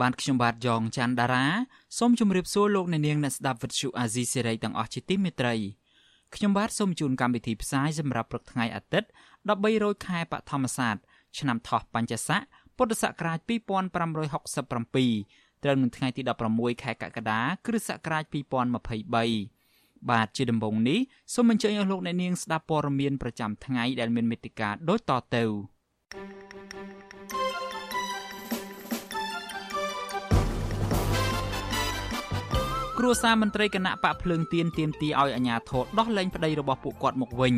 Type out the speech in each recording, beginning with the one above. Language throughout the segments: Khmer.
បានខ្ញុំបាទយ៉ងច័ន្ទដារាសូមជម្រាបសួរលោកអ្នកនាងអ្នកស្ដាប់ Vuthu Azizi Serai ទាំងអស់ជាទីមេត្រីខ្ញុំបាទសូមជូនកម្មវិធីផ្សាយសម្រាប់ព្រឹកថ្ងៃអាទិត្យ13រោចខែបឋមសាទឆ្នាំថោះបัญចស័កពុទ្ធសករាជ2567ត្រូវនឹងថ្ងៃទី16ខែកក្កដាគ្រិស្តសករាជ2023បាទជាដំបូងនេះសូមអញ្ជើញអស់លោកអ្នកនាងស្ដាប់ព័ត៌មានប្រចាំថ្ងៃដែលមានមេត្តាដូចតទៅ គ្រួសារមន្ត្រីគណៈបកភ្លើងទៀនទៀមទីឲ្យអាជ្ញាធរដោះលែងប្តីរបស់ពួកគាត់មកវិញ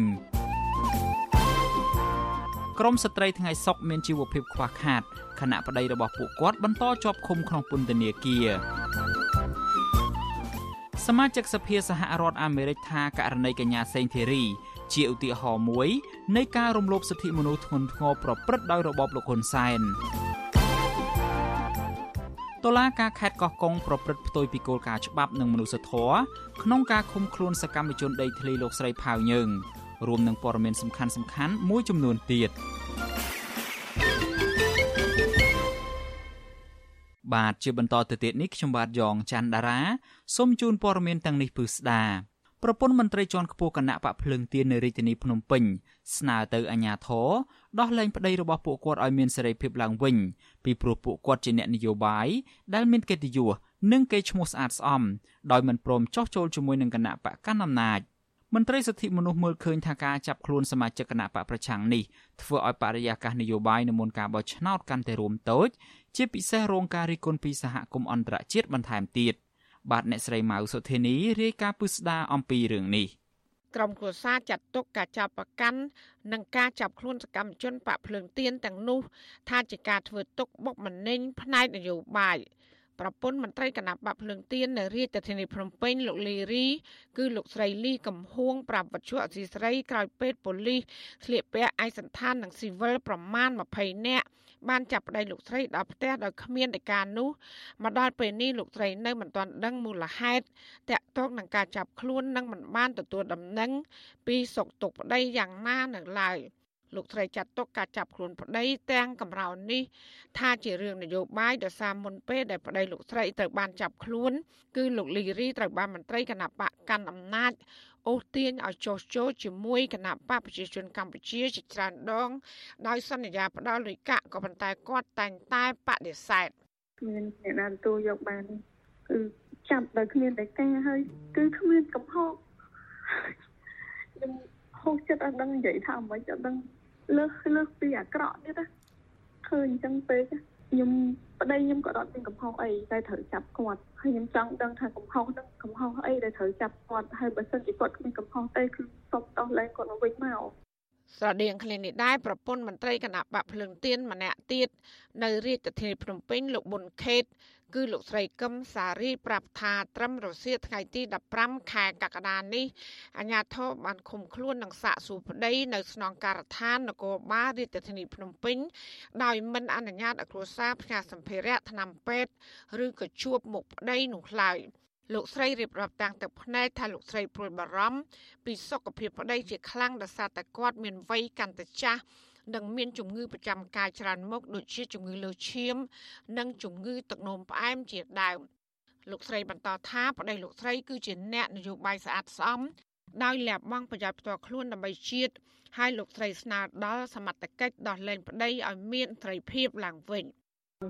ក្រមស្ត្រីថ្ងៃសុកមានជីវភាពខ្វះខាតខណៈប្តីរបស់ពួកគាត់បន្តជាប់ឃុំក្នុងពន្ធនាគារសមាជិកសភាសហរដ្ឋអាមេរិកថាករណីកញ្ញាសេងធីរីជាឧទាហរណ៍មួយនៃការរំលោភសិទ្ធិមនុស្សធ្ងន់ធ្ងរប្រព្រឹត្តដោយរបបលោកហ៊ុនសែន តុលាការខេត្តកោះកុងប្រព្រឹត្តផ្ទុយពីគោលការណ៍ច្បាប់និងមនុស្សធម៌ក្នុងការឃុំខ្លួនសកម្មជនដីធ្លីលោកស្រីផៅយើងរួមនឹងព័ត៌មានសំខាន់សំខាន់មួយចំនួនទៀតបាទជាបន្តទៅទៀតនេះខ្ញុំបាទយ៉ងច័ន្ទដារាសូមជូនព័ត៌មានទាំងនេះពឺស្ដា ប្រពន្ធមន្ត្រីជាន់ខ្ពស់គណៈបកភ្លើងទៀននៅរាជធានីភ្នំពេញស្នើទៅអាជ្ញាធរដោះលែងប្តីរបស់ពួកគាត់ឲ្យមានសេរីភាពឡើងវិញពីព្រោះពួកគាត់ជាអ្នកនយោបាយដែលមានកិត្តិយសនិងកេរ្តិ៍ឈ្មោះស្អាតស្អំដោយមិនព្រមចោះចូលជាមួយនឹងគណៈបកកណ្ដាលអំណាចមន្ត្រីសិទ្ធិមនុស្សមើលឃើញថាការចាប់ខ្លួនសមាជិកគណៈបកប្រឆាំងនេះធ្វើឲ្យបរិយាកាសនយោបាយនៅមុនការបោះឆ្នោតកាន់តែរួមតូច ជាពិសេសរងការរិះគន់ពីសហគមន៍អន្តរជាតិបន្ថែមទៀត បាទអ្នកស្រីម៉ៅសុធានីរាយការណ៍ពឹស្ដាអំពីរឿងនេះក្រុមគ្រួសារចាត់ទុកការចាប់ប្រកាន់និងការចាប់ខ្លួនសកម្មជនបកភ្លើងទៀនទាំងនោះ ថាជាការធ្វើទុកបុកម្នេញផ្នែកនយោបាយប្រពន្ធមន្ត្រីគណៈបកភ្លើងទៀននៅរាជធានីភ្នំពេញលោកលីរី គឺលោកស្រីលីកំហួងប្រាប់វត្ថុអសីស្រីក្រោយពេទ្យប៉ូលីសស្លៀកពាក់ឯកសណ្ឋាននិងស៊ីវិលប្រមាណ20នាក់ បានចាប់ប្តីលោកស្រីដល់ផ្ទះដោយគ្មានដីកានោះមកដល់ពេលនេះលោកស្រីនៅមិនទាន់ដឹងមូលហេតុតាក់ទងនឹងការចាប់ខ្លួននិងមិនបានទទួលដំណឹងពីសុខទុក្ខប្តីយ៉ាងណានៅឡើយ។លោកស្រីចាត់ទុកការចាប់ខ្លួនប្តីទាំងកំរោននេះថាជារឿងនយោបាយដោយសារមុនពេលដែលប្តីលោកស្រីត្រូវបានចាប់ខ្លួន គឺលោកលីរីត្រូវបានមន្ត្រីគណៈបកកាន់អំណាច អូសទាញឲ្យចោះចូលជាមួយគណៈបកប្រជាជនកម្ពុជាជាច្រើនដង ដោយសន្យាផ្ដល់លុយកាក់ក៏ប៉ុន្តែគាត់តែងតែបដិសេធគ្មានអ្នកណាទទួលយកបានគឺចាប់ដោយគ្មានតែការហើយគឺគ្មានកំហុសខ្ញុំហូចចិត្តអត់ដឹងនិយាយថាអ្វីអត់ដឹងលើសលើសពីអាក្រក់ទៀតណាឃើញអញ្ចឹងពេក ខ្ញុំប្តីខ្ញុំក៏អត់មានកំហុសអីតែត្រូវចាប់គាត់ហើយខ្ញុំចង់ដឹងថាកំហុសហ្នឹងកំហុសអីដែលត្រូវចាប់គាត់ហើយបើសិនជាគាត់គ្មានកំហុសទេគឺសុំដោះលែងគាត់មកវិញមកស្រដៀងគ្នានេះដែរប្រពន្ធមន្ត្រីគណៈបកភ្លឹងទៀនម្នាក់ទៀតនៅរាជធានីភ្នំពេញលោកប៊ុនខេត គឺលោកស្រីកឹមសារីប្រាប់ថាត្រឹមរសៀលថ្ងៃទី15ខែកក្កដានេះអាជ្ញាធរបានឃុំខ្លួននិងសាកសួរប្តីនៅស្នងការដ្ឋាននគរបាលរាជធានីភ្នំពេញដោយមិនអនុញ្ញាតឲ្យគ្រួសារផ្ញើសម្ភារៈថ្នាំពេទ្យឬក៏ជួបមុខប្តីនោះឡើយលោកស្រីរៀបរាប់តាំងទឹកភ្នែកថាលោកស្រីព្រួយបារម្ភពីសុខភាពប្តីជាខ្លាំងដោយសារតែគាត់មានវ័យកាន់តែចាស់ និងមានជំងឺប្រចាំកាយច្រើនមុខដូចជាជំងឺលើឈាម និងជំងឺទឹកនោមផ្អែមជាដើមលោកស្រីបន្តថាប្តីលោកស្រីគឺជាអ្នកនយោបាយស្អាតស្អំដោយលះបង់ប្រយោជន៍ផ្ទាល់ខ្លួនដើម្បីជាតិហើយលោកស្រីស្នើដល់សមត្ថកិច្ចដោះលែងប្តីឲ្យមានត្រីភាពឡើងវិញ។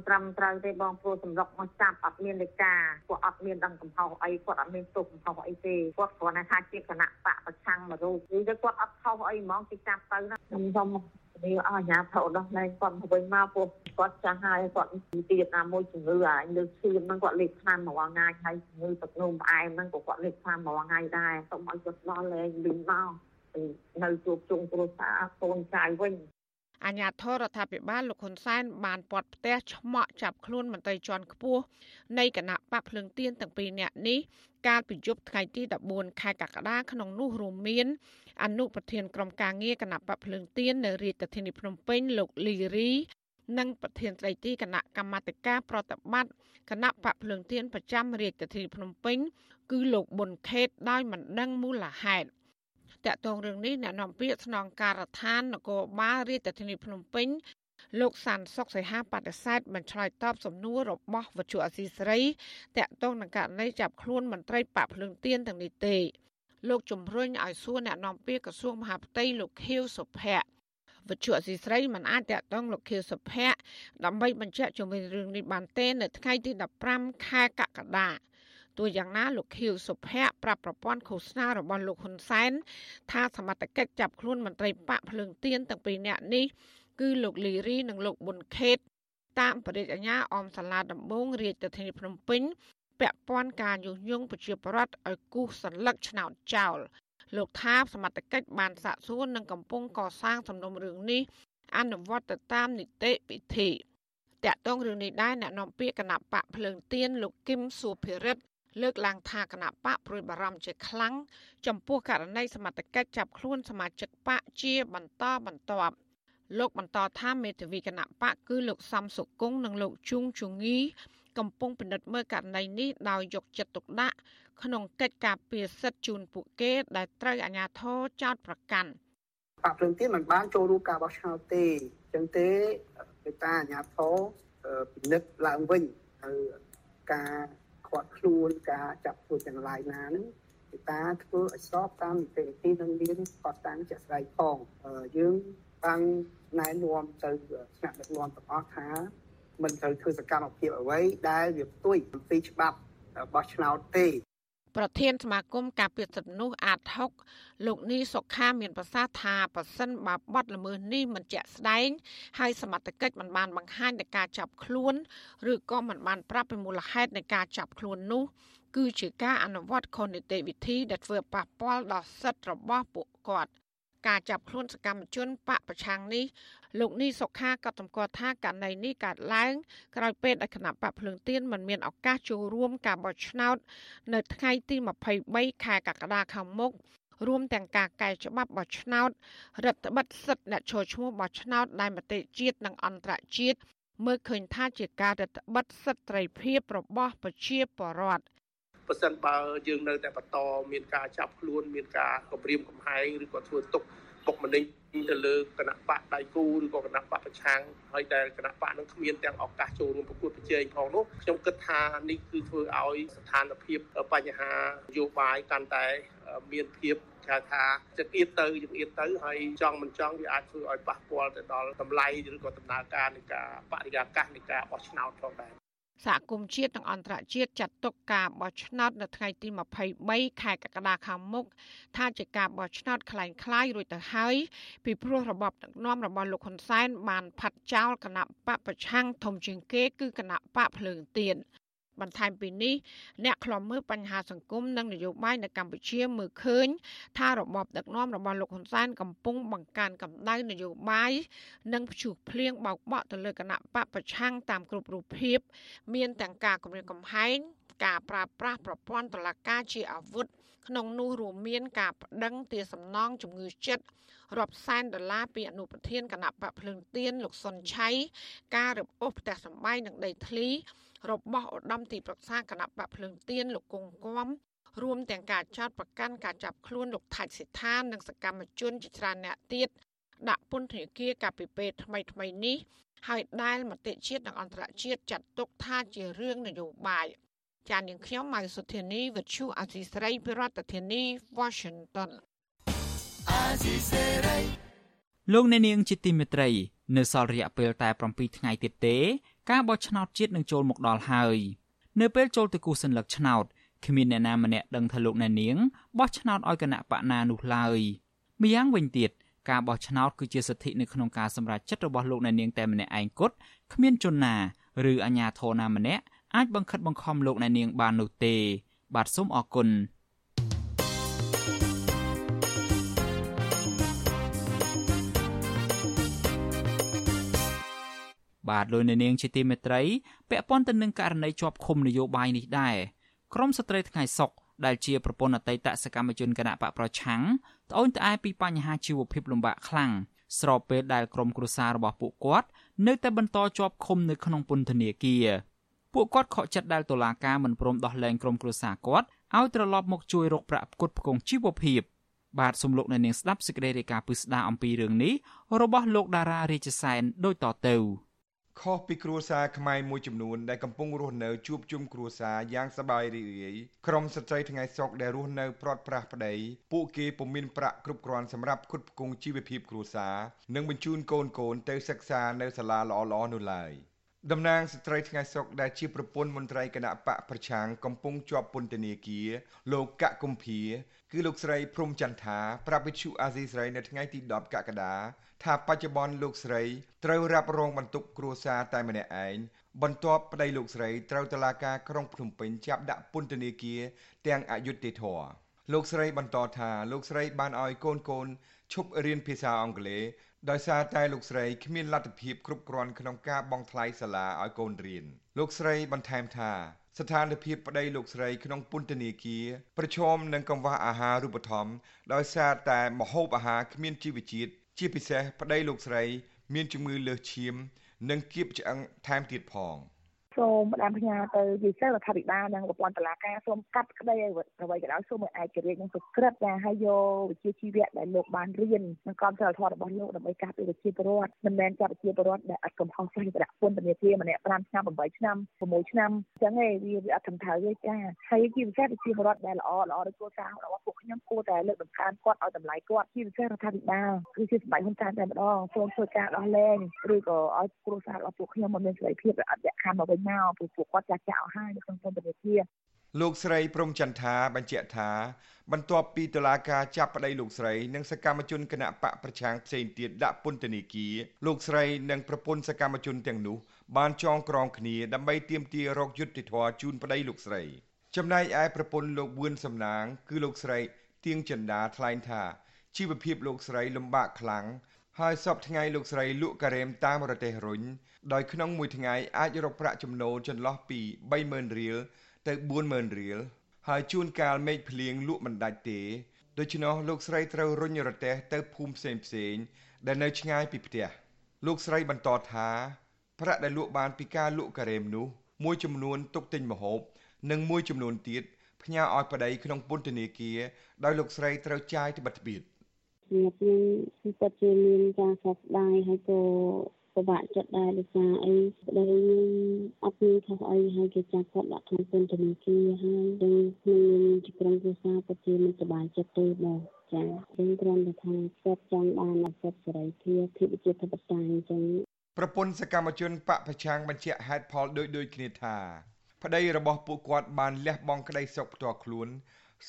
ត្រឹមត្រូវទេបងព្រោះសម្រុកមកចាប់អត់មានលេខាគាត់អត់មានដឹងកំហុសអីគាត់អត់មានទោសកំហុសអីទេគាត់គ្រាន់តែថាជាគណៈបកប្រឆាំងមួយរូបនិយាយទៅគាត់អត់ខុសអីហ្មងគេចាប់ទៅណាខ្ញុំសុំ នេះអស់អាញាថោដោះលែងគាត់ទៅវិញមកព្រោះគាត់ចាស់ហើយគាត់ទៀតណាមួយជំងឺអាលើឈាមហ្នឹងគាត់លេខថ្នាំមួយថ្ងៃហើយជំងឺទឹកនោមផ្អែមហ្នឹងក៏គាត់លេខថ្នាំមួយថ្ងៃដែរសូមឲ្យគាត់ដោះលែងវិញមកនៅជួបជុំគ្រួសារកូនចៅវិញអាញាធរដ្ឋាភិបាលលោកហ៊ុនសែនបានពាត់ផ្ទះឆ្មក់ចាប់ខ្លួនមន្ត្រីជាន់ខ្ពស់នៃគណៈបកភ្លើងទៀនទាំងពីរនាក់នេះកាលពីយប់ថ្ងៃទី14ខែកក្កដាក្នុងនោះរួមមាន អនុប្រធានក្រុមការងារគណៈបកភ្លើងទៀននៅរាជធានីភ្នំពេញលោកលីរីនិងប្រធានស្ដីទីគណៈកម្មាធិការប្រតិបត្តិគណៈបកភ្លើងទៀនប្រចាំរាជធានីភ្នំពេញ គឺលោកប៊ុនខេតដោយមិនដឹងមូលហេតុតកតងរឿងនេះអ្នកនាំពាក្យស្នងការដ្ឋាននគរបាលរាជធានីភ្នំពេញលោកសានសុកសីហាបដិសេធមិនឆ្លើយតបសំណួររបស់វិទ្យុអសីសេរីតកតងនឹងករណីចាប់ខ្លួនមន្ត្រីបកភ្លើងទៀនទាំងនេះទេ លោកជំរុញឲ្យសួរអ្នកនាំពាក្យក្រសួងមហាផ្ទៃលោកខៀវសុភ័ក្រវិទ្យុអសីស្រីមិនអាចតកតងលោកខៀវសុភ័ក្រដើម្បីបញ្ជាក់ជំវិញរឿងនេះបានទេនៅថ្ងៃទី15ខែកក្កដាទោះយ៉ាងណាលោកខៀវសុភ័ក្រប្រាប់ប្រព័ន្ធឃោសនារបស់លោកហ៊ុនសែនថាសមត្ថកិច្ចចាប់ខ្លួនមន្ត្រីបកភ្លើងទៀនទាំងពីរនាក់នេះគឺលោកលីរីនិងលោកប៊ុនខេតតាមបរិយាអាញាអមសាលាដំបងរាជធានីភ្នំពេញ ពាក់ព័ន្ធការញុះញង់ប្រជាពលរដ្ឋឲ្យគូសសន្លឹកឆ្នោតចោលលោកថាសមត្ថកិច្ចបានសាកសួរនិងកំពុងកសាងសំណុំរឿងនេះអនុវត្តទៅតាមនីតិវិធីតកតងរឿងនេះដែរអ្នកនាំពាក្យគណៈបកភ្លើងទៀនលោកគឹមសុភិរិទ្ធលើកឡើងថាគណៈបកព្រួយបារម្ភជាខ្លាំងចំពោះករណីសមត្ថកិច្ចចាប់ខ្លួនសមាជិកបកជាបន្តបន្ទាប់លោកបន្តថាមេធាវីគណៈបកគឺលោកសំសុគង្គនិងលោកជួងជងី កំពុងពិនិត្យមើលករណីនេះដោយយកចិត្តទុកដាក់ក្នុងកិច្ចការពារសិទ្ធិជូនពួកគេ ដែលត្រូវអាជ្ញាធរចោទប្រកាន់បកព្រឹងទៀតមិនបានចូលរួមការបោះឆ្នោតទេអញ្ចឹងទេគេតាអាជ្ញាធរពិនិត្យឡើងវិញទៅការខាត់ខ្លួនការចាប់ខ្លួនទាំងឡាយណាហ្នឹងគេតាធ្វើឲ្យស្របតាមនីតិវិធីនិងមានកត់តាំងជាក់ស្ដែងផងយើងបានណែនាំទៅថ្នាក់ដឹកនាំទាំងអស់ថា មិនត្រូវធ្វើសកម្មភាពអ្វីដែលវាផ្ទុយអំពីច្បាប់បោះឆ្នោតទេប្រធានសមាគមការពារសិទ្ធិមនុស្សអាត6លោកនីសុខាមានប្រសាសន៍ថាប៉ះសិនបើបត់ល្មើសនេះមិនជាក់ស្ដែងហើយសមត្ថកិច្ចមិនបានបង្ហាញនៃការចាប់ខ្លួនឬក៏មិនបានប្រាប់ពីមូលហេតុនៃការចាប់ខ្លួននោះគឺជាការអនុវត្តខុសនីតិវិធីដែលធ្វើប៉ះពាល់ដល់សិទ្ធិរបស់ពួកគាត់ ការចាប់ខ្លួនសកម្មជនបកប្រឆាំងនេះលោកនីសុខាក៏តម្កល់ថាករណីនេះកើតឡើងក្រោយពេលដែលគណៈបកភ្លើងទៀនមិនមានឱកាសចូលរួមការបោះឆ្នោត នៅថ្ងៃទី23ខែកក្កដាខាងមុខរួមទាំងការកែច្បាប់បោះឆ្នោតរដ្ឋបិទសិទ្ធិអ្នកចូលឈ្មោះបោះឆ្នោតដែលមតិជាតិនិងអន្តរជាតិមើលឃើញថាជាការរដ្ឋបិទសិទ្ធិត្រីភាពរបស់ប្រជាពលរដ្ឋ ប្រសិនបើយើងនៅតែបន្តមានការចាប់ខ្លួនមានការគម្រាមកំហែងឬក៏ធ្វើទុកបុកម្នេញទៅលើគណៈបកដៃគូឬក៏គណៈបកប្រឆាំងហើយដែលគណៈបកនឹងគ្មានទាំងឱកាសចូលរួមប្រកួតប្រជែងផងនោះខ្ញុំគិតថានេះគឺធ្វើឲ្យស្ថានភាពបញ្ហានយោបាយកាន់តែមានភាពគេថាចិត្តអៀតទៅយើងអៀតទៅហើយចង់មិនចង់វាអាចធ្វើឲ្យប៉ះពាល់ទៅដល់តម្លៃឬក៏ដំណើរការនៃការបរិយាកាសនៃការបោះឆ្នោតផងដែរ សហគមន៍ជាតិនិងអន្តរជាតិចាត់ទុកការបោះឆ្នោតនៅថ្ងៃទី23ខែកក្កដាខាងមុខថាជាការបោះឆ្នោតคล้ายៗរួចទៅហើយពីព្រោះរបបដឹកនាំរបស់លោកហ៊ុនសែនបានផាត់ចោលគណៈបកប្រឆាំងធំជាងគេគឺគណៈបកភ្លើងទៀន បន្ថែមពីនេះអ្នកខ្លំមើលបញ្ហាសង្គមនិងនយោបាយនៅកម្ពុជាមើលឃើញ ថារបបដឹកនាំរបស់លោកហ៊ុនសែនកំពុងបង្កើនកម្ដៅនយោបាយនិងព្យុះភ្លៀងបោកបក់ទៅលើគណៈបកប្រឆាំងតាមគ្រប់រូបភាព មានទាំងការគម្រាមកំហែងការប្រើប្រាស់ប្រព័ន្ធតុលាការជាអាវុធក្នុងនោះរួមមានការប្តឹងទារសំណងជំងឺចិត្តរាប់សែនដុល្លារពីអនុប្រធានគណៈបកភ្លើងទៀនលោកសុនឆៃការរឹបអូសផ្ទះសម្បែងនិងដីធ្លី របស់ឧត្តមទីប្រឹក្សាគណៈបកភ្លើងទៀនលោកគង់គំរួមទាំងការចោទប្រកាន់ការចាប់ខ្លួនលោកថាច់សិដ្ឋានិងសកម្មជនជាច្រើនអ្នកទៀតដាក់ពន្ធនាគារកាលពីពេលថ្មីថ្មីនេះហើយដែលមតិជាតិនិងអន្តរជាតិចាត់ទុកថាជារឿងនយោបាយចាននាងខ្ញុំម៉ៅសុធានីវិទ្យុអាស៊ីស្រីពីរដ្ឋធានី Washington អាស៊ីសេរីលោកអ្នកនាងជាទីមេត្រី នៅសល់រយៈពេលតែ7ថ្ងៃទៀតទេ ការបោះឆ្នោតជាតិនឹងចូលមកដល់ហើយនៅពេលចូលទៅគូសសញ្ញាឆ្នោតគ្មានអ្នកណាម្នាក់ដឹងថាលោកអ្នកនាងបោះឆ្នោតឲ្យគណៈបកណានោះឡើយម្យ៉ាងវិញទៀតការបោះឆ្នោតគឺជាសិទ្ធិនៅក្នុងការសម្រេចចិត្តរបស់លោកអ្នកនាងតែម្នាក់ឯងគត់គ្មានជនណាឬអាជ្ញាធរណាម្នាក់អាចបង្ខិតបង្ខំលោកអ្នកនាងបាននោះទេ បាទសូមអរគុណ បាទលោកអ្នកនាងជាទីមេត្រីពាក់ព័ន្ធទៅនឹងករណីជាប់ឃុំនយោបាយនេះដែរក្រមស្ត្រីថ្ងៃសុកដែលជាប្រពន្ធអតីតសកម្មជនគណៈបកប្រឆាំងត្អូញត្អែពីបញ្ហាជីវភាពលំបាកខ្លាំងស្របពេលដែលក្រុមគ្រួសាររបស់ពួកគាត់នៅតែបន្តជាប់ឃុំនៅក្នុងពន្ធនាគារពួកគាត់ខកចិត្តដែលតុលាការមិនព្រមដោះលែងក្រុមគ្រួសារគាត់ឲ្យត្រឡប់មកជួយរកប្រាក់ផ្គត់ផ្គង់ជីវភាពបាទសំលោកនៅនាងស្ដាប់សេចក្តីរាយការណ៍ពិស្ដារអំពីរឿងនេះរបស់លោកតារារាជសែនដូចតទៅ ខុសពីគ្រួសារខ្មែរមួយចំនួនដែលកំពុងរស់នៅជួបជុំគ្រួសារយ៉ាងសប្បាយរីករាយក្រុមស្ត្រីថ្ងៃសុកដែលរស់នៅព្រាត់ប្រាសប្តីពួកគេពុំមានប្រាក់គ្រប់គ្រាន់សម្រាប់ផ្គត់ផ្គង់ជីវភាពគ្រួសារនិងបញ្ជូនកូនកូនទៅសិក្សានៅសាលាល្អៗនោះឡើយតំណាងស្ត្រីថ្ងៃសុកដែលជាប្រពន្ធមន្ត្រីគណៈបកប្រឆាំងកំពុងជាប់ពន្ធនាគារលោកកកុម្ភា គឺលោកស្រីព្រំចន្ទថាប្រាប់វិទ្យុអាស៊ីសេរីនៅថ្ងៃទី10កក្កដាថាបច្ចុប្បន្នលោកស្រីត្រូវរ៉ាប់រងបន្ទុកគ្រួសារតែម្នាក់ឯងបន្ទាប់ប្តីលោកស្រីត្រូវតុលាការក្រុងភ្នំពេញចាប់ដាក់ពន្ធនាគារទាំងអយុត្តិធម៌លោកស្រីបន្តថាលោកស្រីបានឲ្យកូនកូនឈប់រៀនភាសាអង់គ្លេសដោយសារតែលោកស្រីគ្មានលទ្ធភាពគ្រប់គ្រាន់ក្នុងការបង់ថ្លៃសាលាឲ្យកូនរៀនលោកស្រីបន្ថែមថា ស្ថានភាពប្តីលោកស្រីក្នុងពន្ធនាគារប្រឈមនឹងកង្វះអាហារូបត្ថម្ភដោយសារតែម្ហូបអាហារគ្មានជីវជាតិជាពិសេសប្តីលោកស្រី មានជំងឺលើសឈាម និងគៀបឆ្អឹងថែមទៀតផង។ សូមផ្ដាំផ្ញើទៅយេសិលរដ្ឋាភិបាលនិងប្រព័ន្ធតុលាការសូមកាត់ក្តីអ្វីក៏ដោយសូមឲ្យឯករាជ្យនិងសុក្រិតដែលឲ្យយកវិជ្ជាជីវៈដែលលោកបានរៀននិងកម្មសិលធម៌របស់លោកដើម្បីការពារប្រជាពលរដ្ឋមិនមែនចាប់ប្រជាពលរដ្ឋដែលអត់កំហុសផ្សេងប្រដាក់ពន្ធនាគារម្នាក់5ឆ្នាំ8ឆ្នាំ6ឆ្នាំអញ្ចឹងឯងវាវាអត់ត្រឹមត្រូវទេចាហើយជាពិសេសប្រជាពលរដ្ឋដែលល្អល្អដូចគោលការណ៍របស់ពួកខ្ញុំគួរតែលើកតម្កើងគាត់ឲ្យតម្លៃគាត់ជាពិសេសរដ្ឋាភិបាលគឺជាសម្ដេចហ៊ុនសែនតែម្ដងសូមធ្វើការដោះលែងឬក៏ឲ្យគ្រួសាររបស់ពួកខ្ញុំមិនមានសេរីភាពអត់លក្ខខណ្ឌមកវិញមកព្រោះពួកគាត់ចាស់ចាស់អស់ហើយនៅក្នុងពន្ធនាគារលោកស្រីព្រំចន្ទថាបញ្ជាក់ថា បន្ទាប់ពីតុលាការចាប់ប្តីលោកស្រីនិងសកម្មជនគណៈបកប្រឆាំងផ្សេងទៀតដាក់ពន្ធនាគារលោកស្រីនិងប្រពន្ធសកម្មជនទាំងនោះបានចងក្រងគ្នាដើម្បីទាមទាររកយុត្តិធម៌ជូនប្តីលោកស្រី ចំណែកឯប្រពន្ធលោកវឿនសំណាង គឺលោកស្រីទៀងចិន្តាថ្លែងថាជីវភាពលោកស្រីលំបាកខ្លាំង ហើយសពថ្ងៃលោកស្រីលក់ការ៉េមតាមរទេះរុញដោយក្នុងមួយថ្ងៃអាចរកប្រាក់ចំណូលចន្លោះពី30000រៀលទៅ40000រៀលហើយជួនកាលមេឃភ្លៀងលក់មិនដាច់ទេដូច្នោះលោកស្រីត្រូវរុញរទេះទៅភូមិផ្សេងផ្សេងដែលនៅឆ្ងាយពីផ្ទះលោកស្រីបន្តថាប្រាក់ដែលលក់បានពីការលក់ការ៉េមនោះមួយចំនួនទុកទិញម្ហូប និងមួយចំនួនទៀតផ្ញើឲ្យប្តីក្នុងពន្ធនាគារដោយលោកស្រីត្រូវចាយត្បិតត្បៀត ខ្ញុំខ្ញុំពិតជាមានការសោកស្ដាយហើយក៏ពិបាកចិត្តដែរដោយសារអីប្តីខ្ញុំអត់មានខុសអីហើយគេចាប់គាត់ដាក់ក្នុងពន្ធនាគារហើយនឹងខ្ញុំជាក្រុមគ្រួសារពិតជាមិនសប្បាយចិត្តទេបងចាខ្ញុំគ្រាន់តែថាគាត់ចង់បានអសិទ្ធសេរីភាពភាពជាធិបតេយ្យអញ្ចឹងប្រពន្ធសកម្មជនបកប្រឆាំងបញ្ជាក់ហេតុផលដូចដូចគ្នាថាប្តីរបស់ពួកគាត់បានលះបង់ក្តីសុខផ្ទាល់ខ្លួន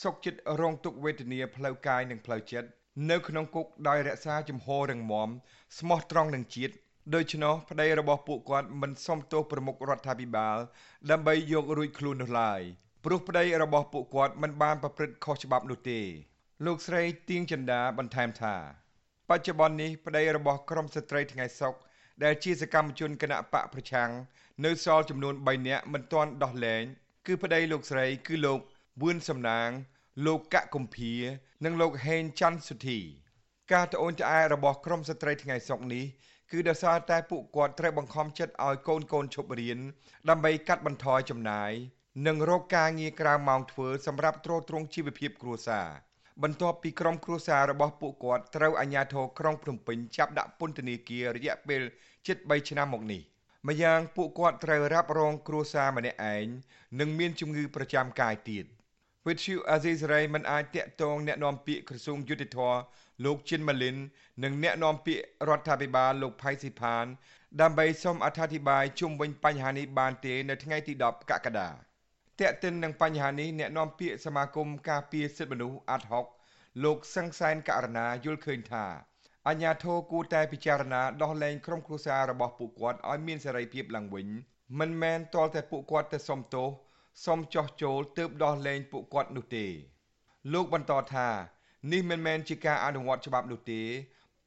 សុខចិត្តរងទុក្ខវេទនាផ្លូវកាយនិងផ្លូវចិត្ត នៅក្នុងគុកដោយរក្សាជំហររឹងមាំស្មោះត្រង់នឹងជាតិដូច្នោះប្តីរបស់ពួកគាត់មិនសុំទោសប្រមុខរដ្ឋាភិបាល ដើម្បីយករួចខ្លួននោះឡើយព្រោះប្តីរបស់ពួកគាត់មិនបានប្រព្រឹត្តខុសច្បាប់នោះទេ លោកស្រីទៀងចិន្តាបន្ថែមថាបច្ចុប្បន្ននេះប្តីរបស់ក្រុមស្ត្រីថ្ងៃសុកដែលជាសកម្មជនគណៈបកប្រឆាំងនៅសល់ចំនួន3នាក់មិនទាន់ដោះលែងគឺប្តីលោកស្រីគឺលោកវឿនសំណាង លោកកកកំភា និងលោកហេងច័ន្ទសុធី ការត្អូញត្អែរបស់ក្រុមស្ត្រីថ្ងៃសុកនេះគឺដោយសារតែពួកគាត់ត្រូវបង្ខំចិត្តឲ្យកូនកូនឈប់រៀនដើម្បីកាត់បន្ថយចំណាយនិងរកការងារក្រៅម៉ោងធ្វើសម្រាប់ទ្រទ្រង់ជីវភាពគ្រួសារបន្ទាប់ពីក្រុមគ្រួសាររបស់ពួកគាត់ត្រូវអាជ្ញាធរក្រុងភ្នំពេញចាប់ដាក់ពន្ធនាគាររយៈពេលជិត3ឆ្នាំមកនេះម្យ៉ាងពួកគាត់ត្រូវរ៉ាប់រងគ្រួសារម្នាក់ឯងនិងមានជំងឺប្រចាំកាយទៀត វិទ្យុអាស៊ីសេរីមិនអាចតាក់ទងអ្នកនាំពាក្យក្រសួងយុតិធធលោកជិនម៉ាលីននិងអ្នកនាំពាក្យរដ្ឋាភិបាលលោកផៃស៊ីផាន ដើម្បីសូមអត្ថាធិប្បាយជុំវិញបញ្ហានេះបានទេនៅថ្ងៃទី10កក្កដាតាក់ទិននឹងបញ្ហានេះអ្នកនាំពាក្យសមាគមការពារសិទ្ធិមនុស្សអាត់ហុកលោកសង្កសែនករណាយល់ឃើញថាអញ្ញាធិគួរតែពិចារណាដោះលែងក្រុមគ្រួសាររបស់ពួកគាត់ឲ្យមានសេរីភាពឡើងវិញមិនមែនទាល់តែពួកគាត់ទៅសុំទោស សុំចោះចូលទើបដោះលែងពួកគាត់នោះទេ លោកបន្តថានេះមិនមែនជាការអនុវត្តច្បាប់នោះទេ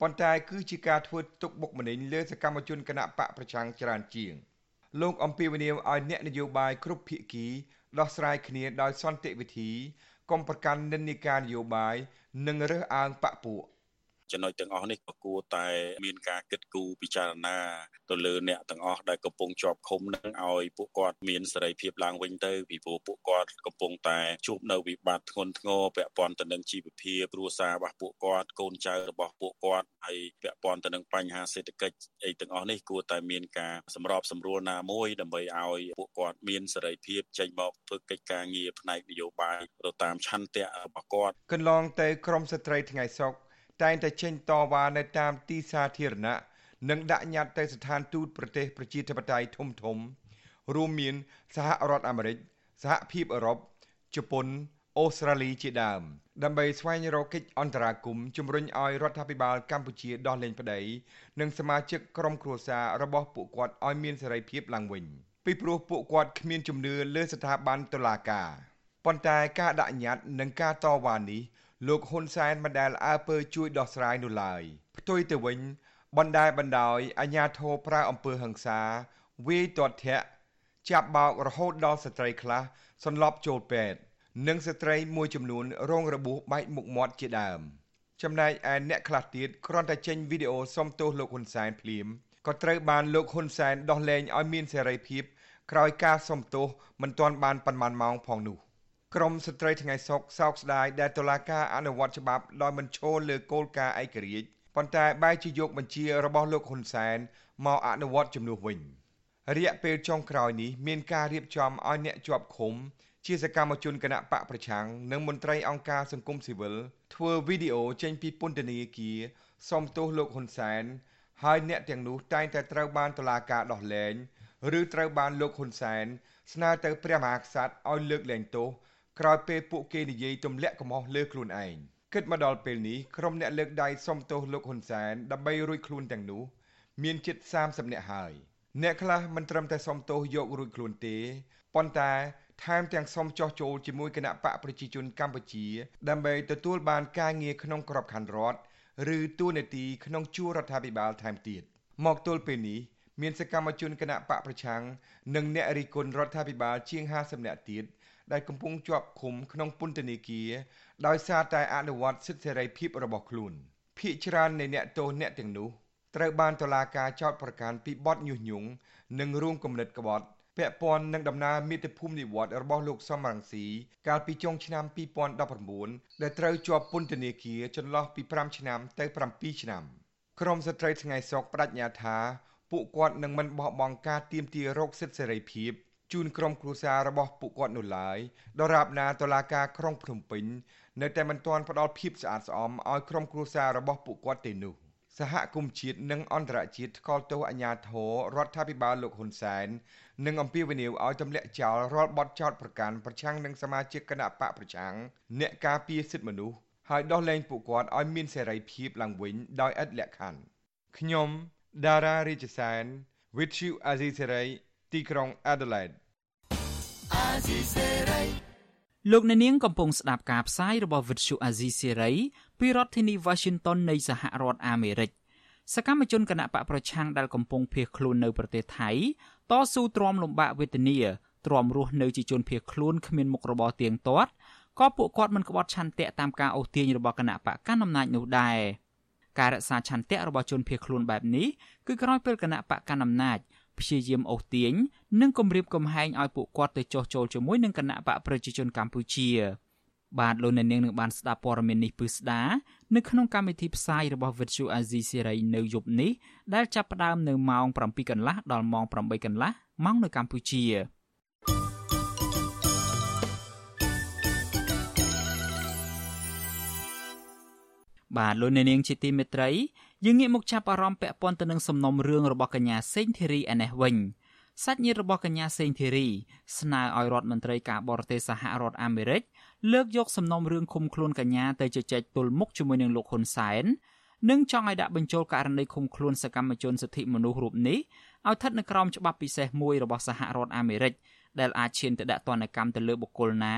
ប៉ុន្តែគឺជាការធ្វើទុកបុកម្នេញលើសកម្មជនគណៈបកប្រឆាំងច្រើនជាង លោកអំពីវនីវឲ្យអ្នកនយោបាយគ្រប់ភាគីដោះស្រាយគ្នាដោយសន្តិវិធីកុំប្រកាន់និន្នាការនយោបាយនិងរើសអើងបកពួក ចំណុចទាំងអស់នេះក៏គួរតែមានការគិតគូរពិចារណាទៅលើអ្នកទាំងអស់ដែលកំពុងជាប់ឃុំនឹងឲ្យពួកគាត់មានសេរីភាពឡើងវិញទៅពីព្រោះពួកគាត់កំពុងតែជួបនៅវិបត្តិធ្ងន់ធ្ងរពាក់ព័ន្ធទៅនឹងជីវភាពគ្រួសាររបស់ពួកគាត់កូនចៅរបស់ពួកគាត់ហើយពាក់ព័ន្ធទៅនឹងបញ្ហាសេដ្ឋកិច្ចអីទាំងអស់នេះគួរតែមានការសម្របសម្រួលណាមួយដើម្បីឲ្យពួកគាត់មានសេរីភាពចេញមកធ្វើកិច្ចការងារផ្នែកនយោបាយទៅតាមឆន្ទៈរបស់គាត់កន្លងទៅក្រមស្ត្រីថ្ងៃសុក តែងតែចេញតវ៉ានៅតាមទីសាធារណៈនិងដាក់ញត្តិទៅស្ថានទូតប្រទេសប្រជាធិបតេយ្យធំធំ រួមមានសហរដ្ឋអាមេរិកសហភាពអឺរ៉ុបជប៉ុនអូស្ត្រាលីជាដើមដើម្បីស្វែងរកកិច្ចអន្តរាគមន៍ជំរុញឲ្យរដ្ឋាភិបាលកម្ពុជាដោះលែងប្តីនិងសមាជិកក្រុមគ្រួសាររបស់ពួកគាត់ឲ្យមានសេរីភាពឡើងវិញពីព្រោះពួកគាត់គ្មានជំនឿលើស្ថាប័នតុលាការប៉ុន្តែការដាក់ញត្តិនិងការតវ៉ានេះ លោកហ៊ុនសែនមិនដែលអើពើជួយដោះស្រាយនោះឡើយផ្ទុយទៅវិញបណ្ដាបណ្ដោយអាញាធរប្រើអំពើហិង្សាវាយទាត់ធាក់ចាប់បោករហូតដល់ស្ត្រីខ្លះសន្លប់ចូលពេទ្យនិងស្ត្រីមួយចំនួនរងរបួសបែកមុខមាត់ជាដើមចំណែកឯអ្នកខ្លះទៀតគ្រាន់តែចេញវីដេអូសុំទោសលោកហ៊ុនសែនភ្លាមក៏ត្រូវបានលោកហ៊ុនសែនដោះលែងឲ្យមានសេរីភាពក្រោយការសុំទោសមិនទាន់បានប៉ុន្មានម៉ោងផងនោះ ក្រមស្ត្រីថ្ងៃសុកសោកស្ដាយដែលតុលាការអនុវត្តច្បាប់ដោយមិនឈលលើគោលការណ៍ឯករាជ្យប៉ុន្តែបែរជាយកបញ្ជារបស់លោកហ៊ុនសែនមកអនុវត្តជំនួសវិញរយៈពេលចុងក្រោយនេះមានការរៀបចំឲ្យអ្នកជាប់ឃុំជាសកម្មជនគណៈបកប្រឆាំងនិងមន្ត្រីអង្គការសង្គមស៊ីវិលធ្វើវីដេអូចេញពីពន្ធនាគារសុំទោសលោកហ៊ុនសែនហើយអ្នកទាំងនោះតែងតែត្រូវបានតុលាការដោះលែងឬត្រូវបានលោកហ៊ុនសែនស្នើទៅព្រះមហាក្សត្រឲ្យលើកលែងទោស ក្រោយពេលពួកគេនិយាយទម្លាក់កំហុសលើខ្លួនឯងគិតមកដល់ពេលនេះក្រុមអ្នកលើកដៃសុំទោសលោកហ៊ុនសែនដើម្បីរួចខ្លួនទាំងនោះ មានជិត30នាក់ហើយអ្នកខ្លះមិនត្រឹមតែសុំទោសយករួចខ្លួនទេប៉ុន្តែថែមទាំងសុំចោះចូលជាមួយគណៈបកប្រជាជនកម្ពុជា ដើម្បីទទួលបានការងារក្នុងក្របខ័ណ្ឌរដ្ឋឬទួនាទីក្នុងជួររដ្ឋាភិបាលថែមទៀតមកទល់ពេលនេះមានសកម្មជនគណៈបកប្រឆាំងនិងអ្នករិះគន់រដ្ឋាភិបាលជាង50នាក់ទៀត ដែលកំពុងជាប់ឃុំក្នុងពន្ធនាគារដោយសារតែអនុវត្តសិទ្ធិសេរីភាពរបស់ខ្លួនភ្នាក់ច្រើននៃអ្នកទោសអ្នកទាំងនោះត្រូវបានតុលាការចោទប្រកាន់ពីបទញុះញង់និងរួមគំនិតក្បត់ពាក់ព័ន្ធនឹងដំណើរមាតុភូមិនិវត្តរបស់លោកសំរងស៊ីកាលពីចុងឆ្នាំ2019ដែលត្រូវជាប់ពន្ធនាគារចន្លោះពី5ឆ្នាំទៅ7ឆ្នាំក្រមស្ត្រីថ្ងៃសុកបដិញ្ញាថាពួកគាត់នឹងមិនបោះបង់ការទាមទាររកសិទ្ធិសេរីភាព ជូនក្រុមគ្រួសាររបស់ពួកគាត់នោះឡើយដរាបណាតុលាការក្រុងភ្នំពេញនៅតែមិនទាន់ផ្ដល់ភាពស្អាតស្អំឲ្យក្រុមគ្រួសាររបស់ពួកគាត់ទេនោះសហគមន៍ជាតិនិងអន្តរជាតិថ្កោលទោសអាញាធររដ្ឋាភិបាលលោកហ៊ុនសែននិងអំពាវនាវឲ្យទម្លាក់ចោលរាល់បទចោទប្រកាន់ប្រឆាំងនឹងសមាជិកគណៈបកប្រឆាំងអ្នកការពារសិទ្ធិមនុស្សហើយដោះលែងពួកគាត់ឲ្យមានសេរីភាពឡើងវិញដោយឥតលក្ខខណ្ឌខ្ញុំដារ៉ារាជសែន With you Azisari ទីក្រុង Adelaide លោកអ្នកនាងកំពុងស្ដាប់ការផ្សាយរបស់ Vuthu Azizi Serai ពីរដ្ឋធានី Washington នៃសហរដ្ឋអាមេរិកសកម្មជនគណៈបកប្រឆាំងដែលកំពុងភៀសខ្លួននៅប្រទេសថៃតស៊ូទ្រាំលំបាកវេទនាទ្រាំរស់នៅជាជនភៀសខ្លួនគ្មានមុខរបរទៀងទាត់ក៏ពួកគាត់មិនក្បត់ឆន្ទៈតាមការអូសទាញរបស់គណៈបកកណ្ដាលអំណាចនោះដែរការរក្សាឆន្ទៈរបស់ជនភៀសខ្លួនបែបនេះគឺក្រោយពេលគណៈបកកណ្ដាលអំណាច ព្យាយាមអូសទាញនិងគំរាមកំហែងឲ្យពួកគាត់ទៅចោះចូលជាមួយនឹងគណៈបកប្រជាជនកម្ពុជាបាទលោកអ្នកនាងនឹងបានស្ដាប់ព័ត៌មាននេះពឹស្ដានៅក្នុងកម្មវិធីផ្សាយរបស់ Vuthu Azizi Serai នៅយប់នេះដែលចាប់ផ្ដើមនៅម៉ោង7កន្លះដល់ម៉ោង8កន្លះម៉ោងនៅកម្ពុជាបាទលោកអ្នកនាងជាទីមេត្រី យើងងាកមកចាប់អារម្មណ៍ពាក់ព័ន្ធទៅនឹងសំណុំរឿងរបស់កញ្ញាសេងធីរីឯនេះវិញសាច់ញាតិរបស់កញ្ញាសេងធីរីស្នើឲ្យរដ្ឋមន្ត្រីការបរទេសសហរដ្ឋអាមេរិកលើកយកសំណុំរឿងឃុំខ្លួនកញ្ញាទៅជជែកទល់មុខជាមួយនឹងលោកហ៊ុនសែននិងចង់ឲ្យដាក់បញ្ចូលករណីឃុំខ្លួនសកម្មជនសិទ្ធិមនុស្សរូបនេះឲ្យស្ថិតនៅក្រោមច្បាប់ពិសេសមួយរបស់សហរដ្ឋអាមេរិកដែលអាចឈានទៅដាក់ទណ្ឌកម្មទៅលើបុគ្គលណា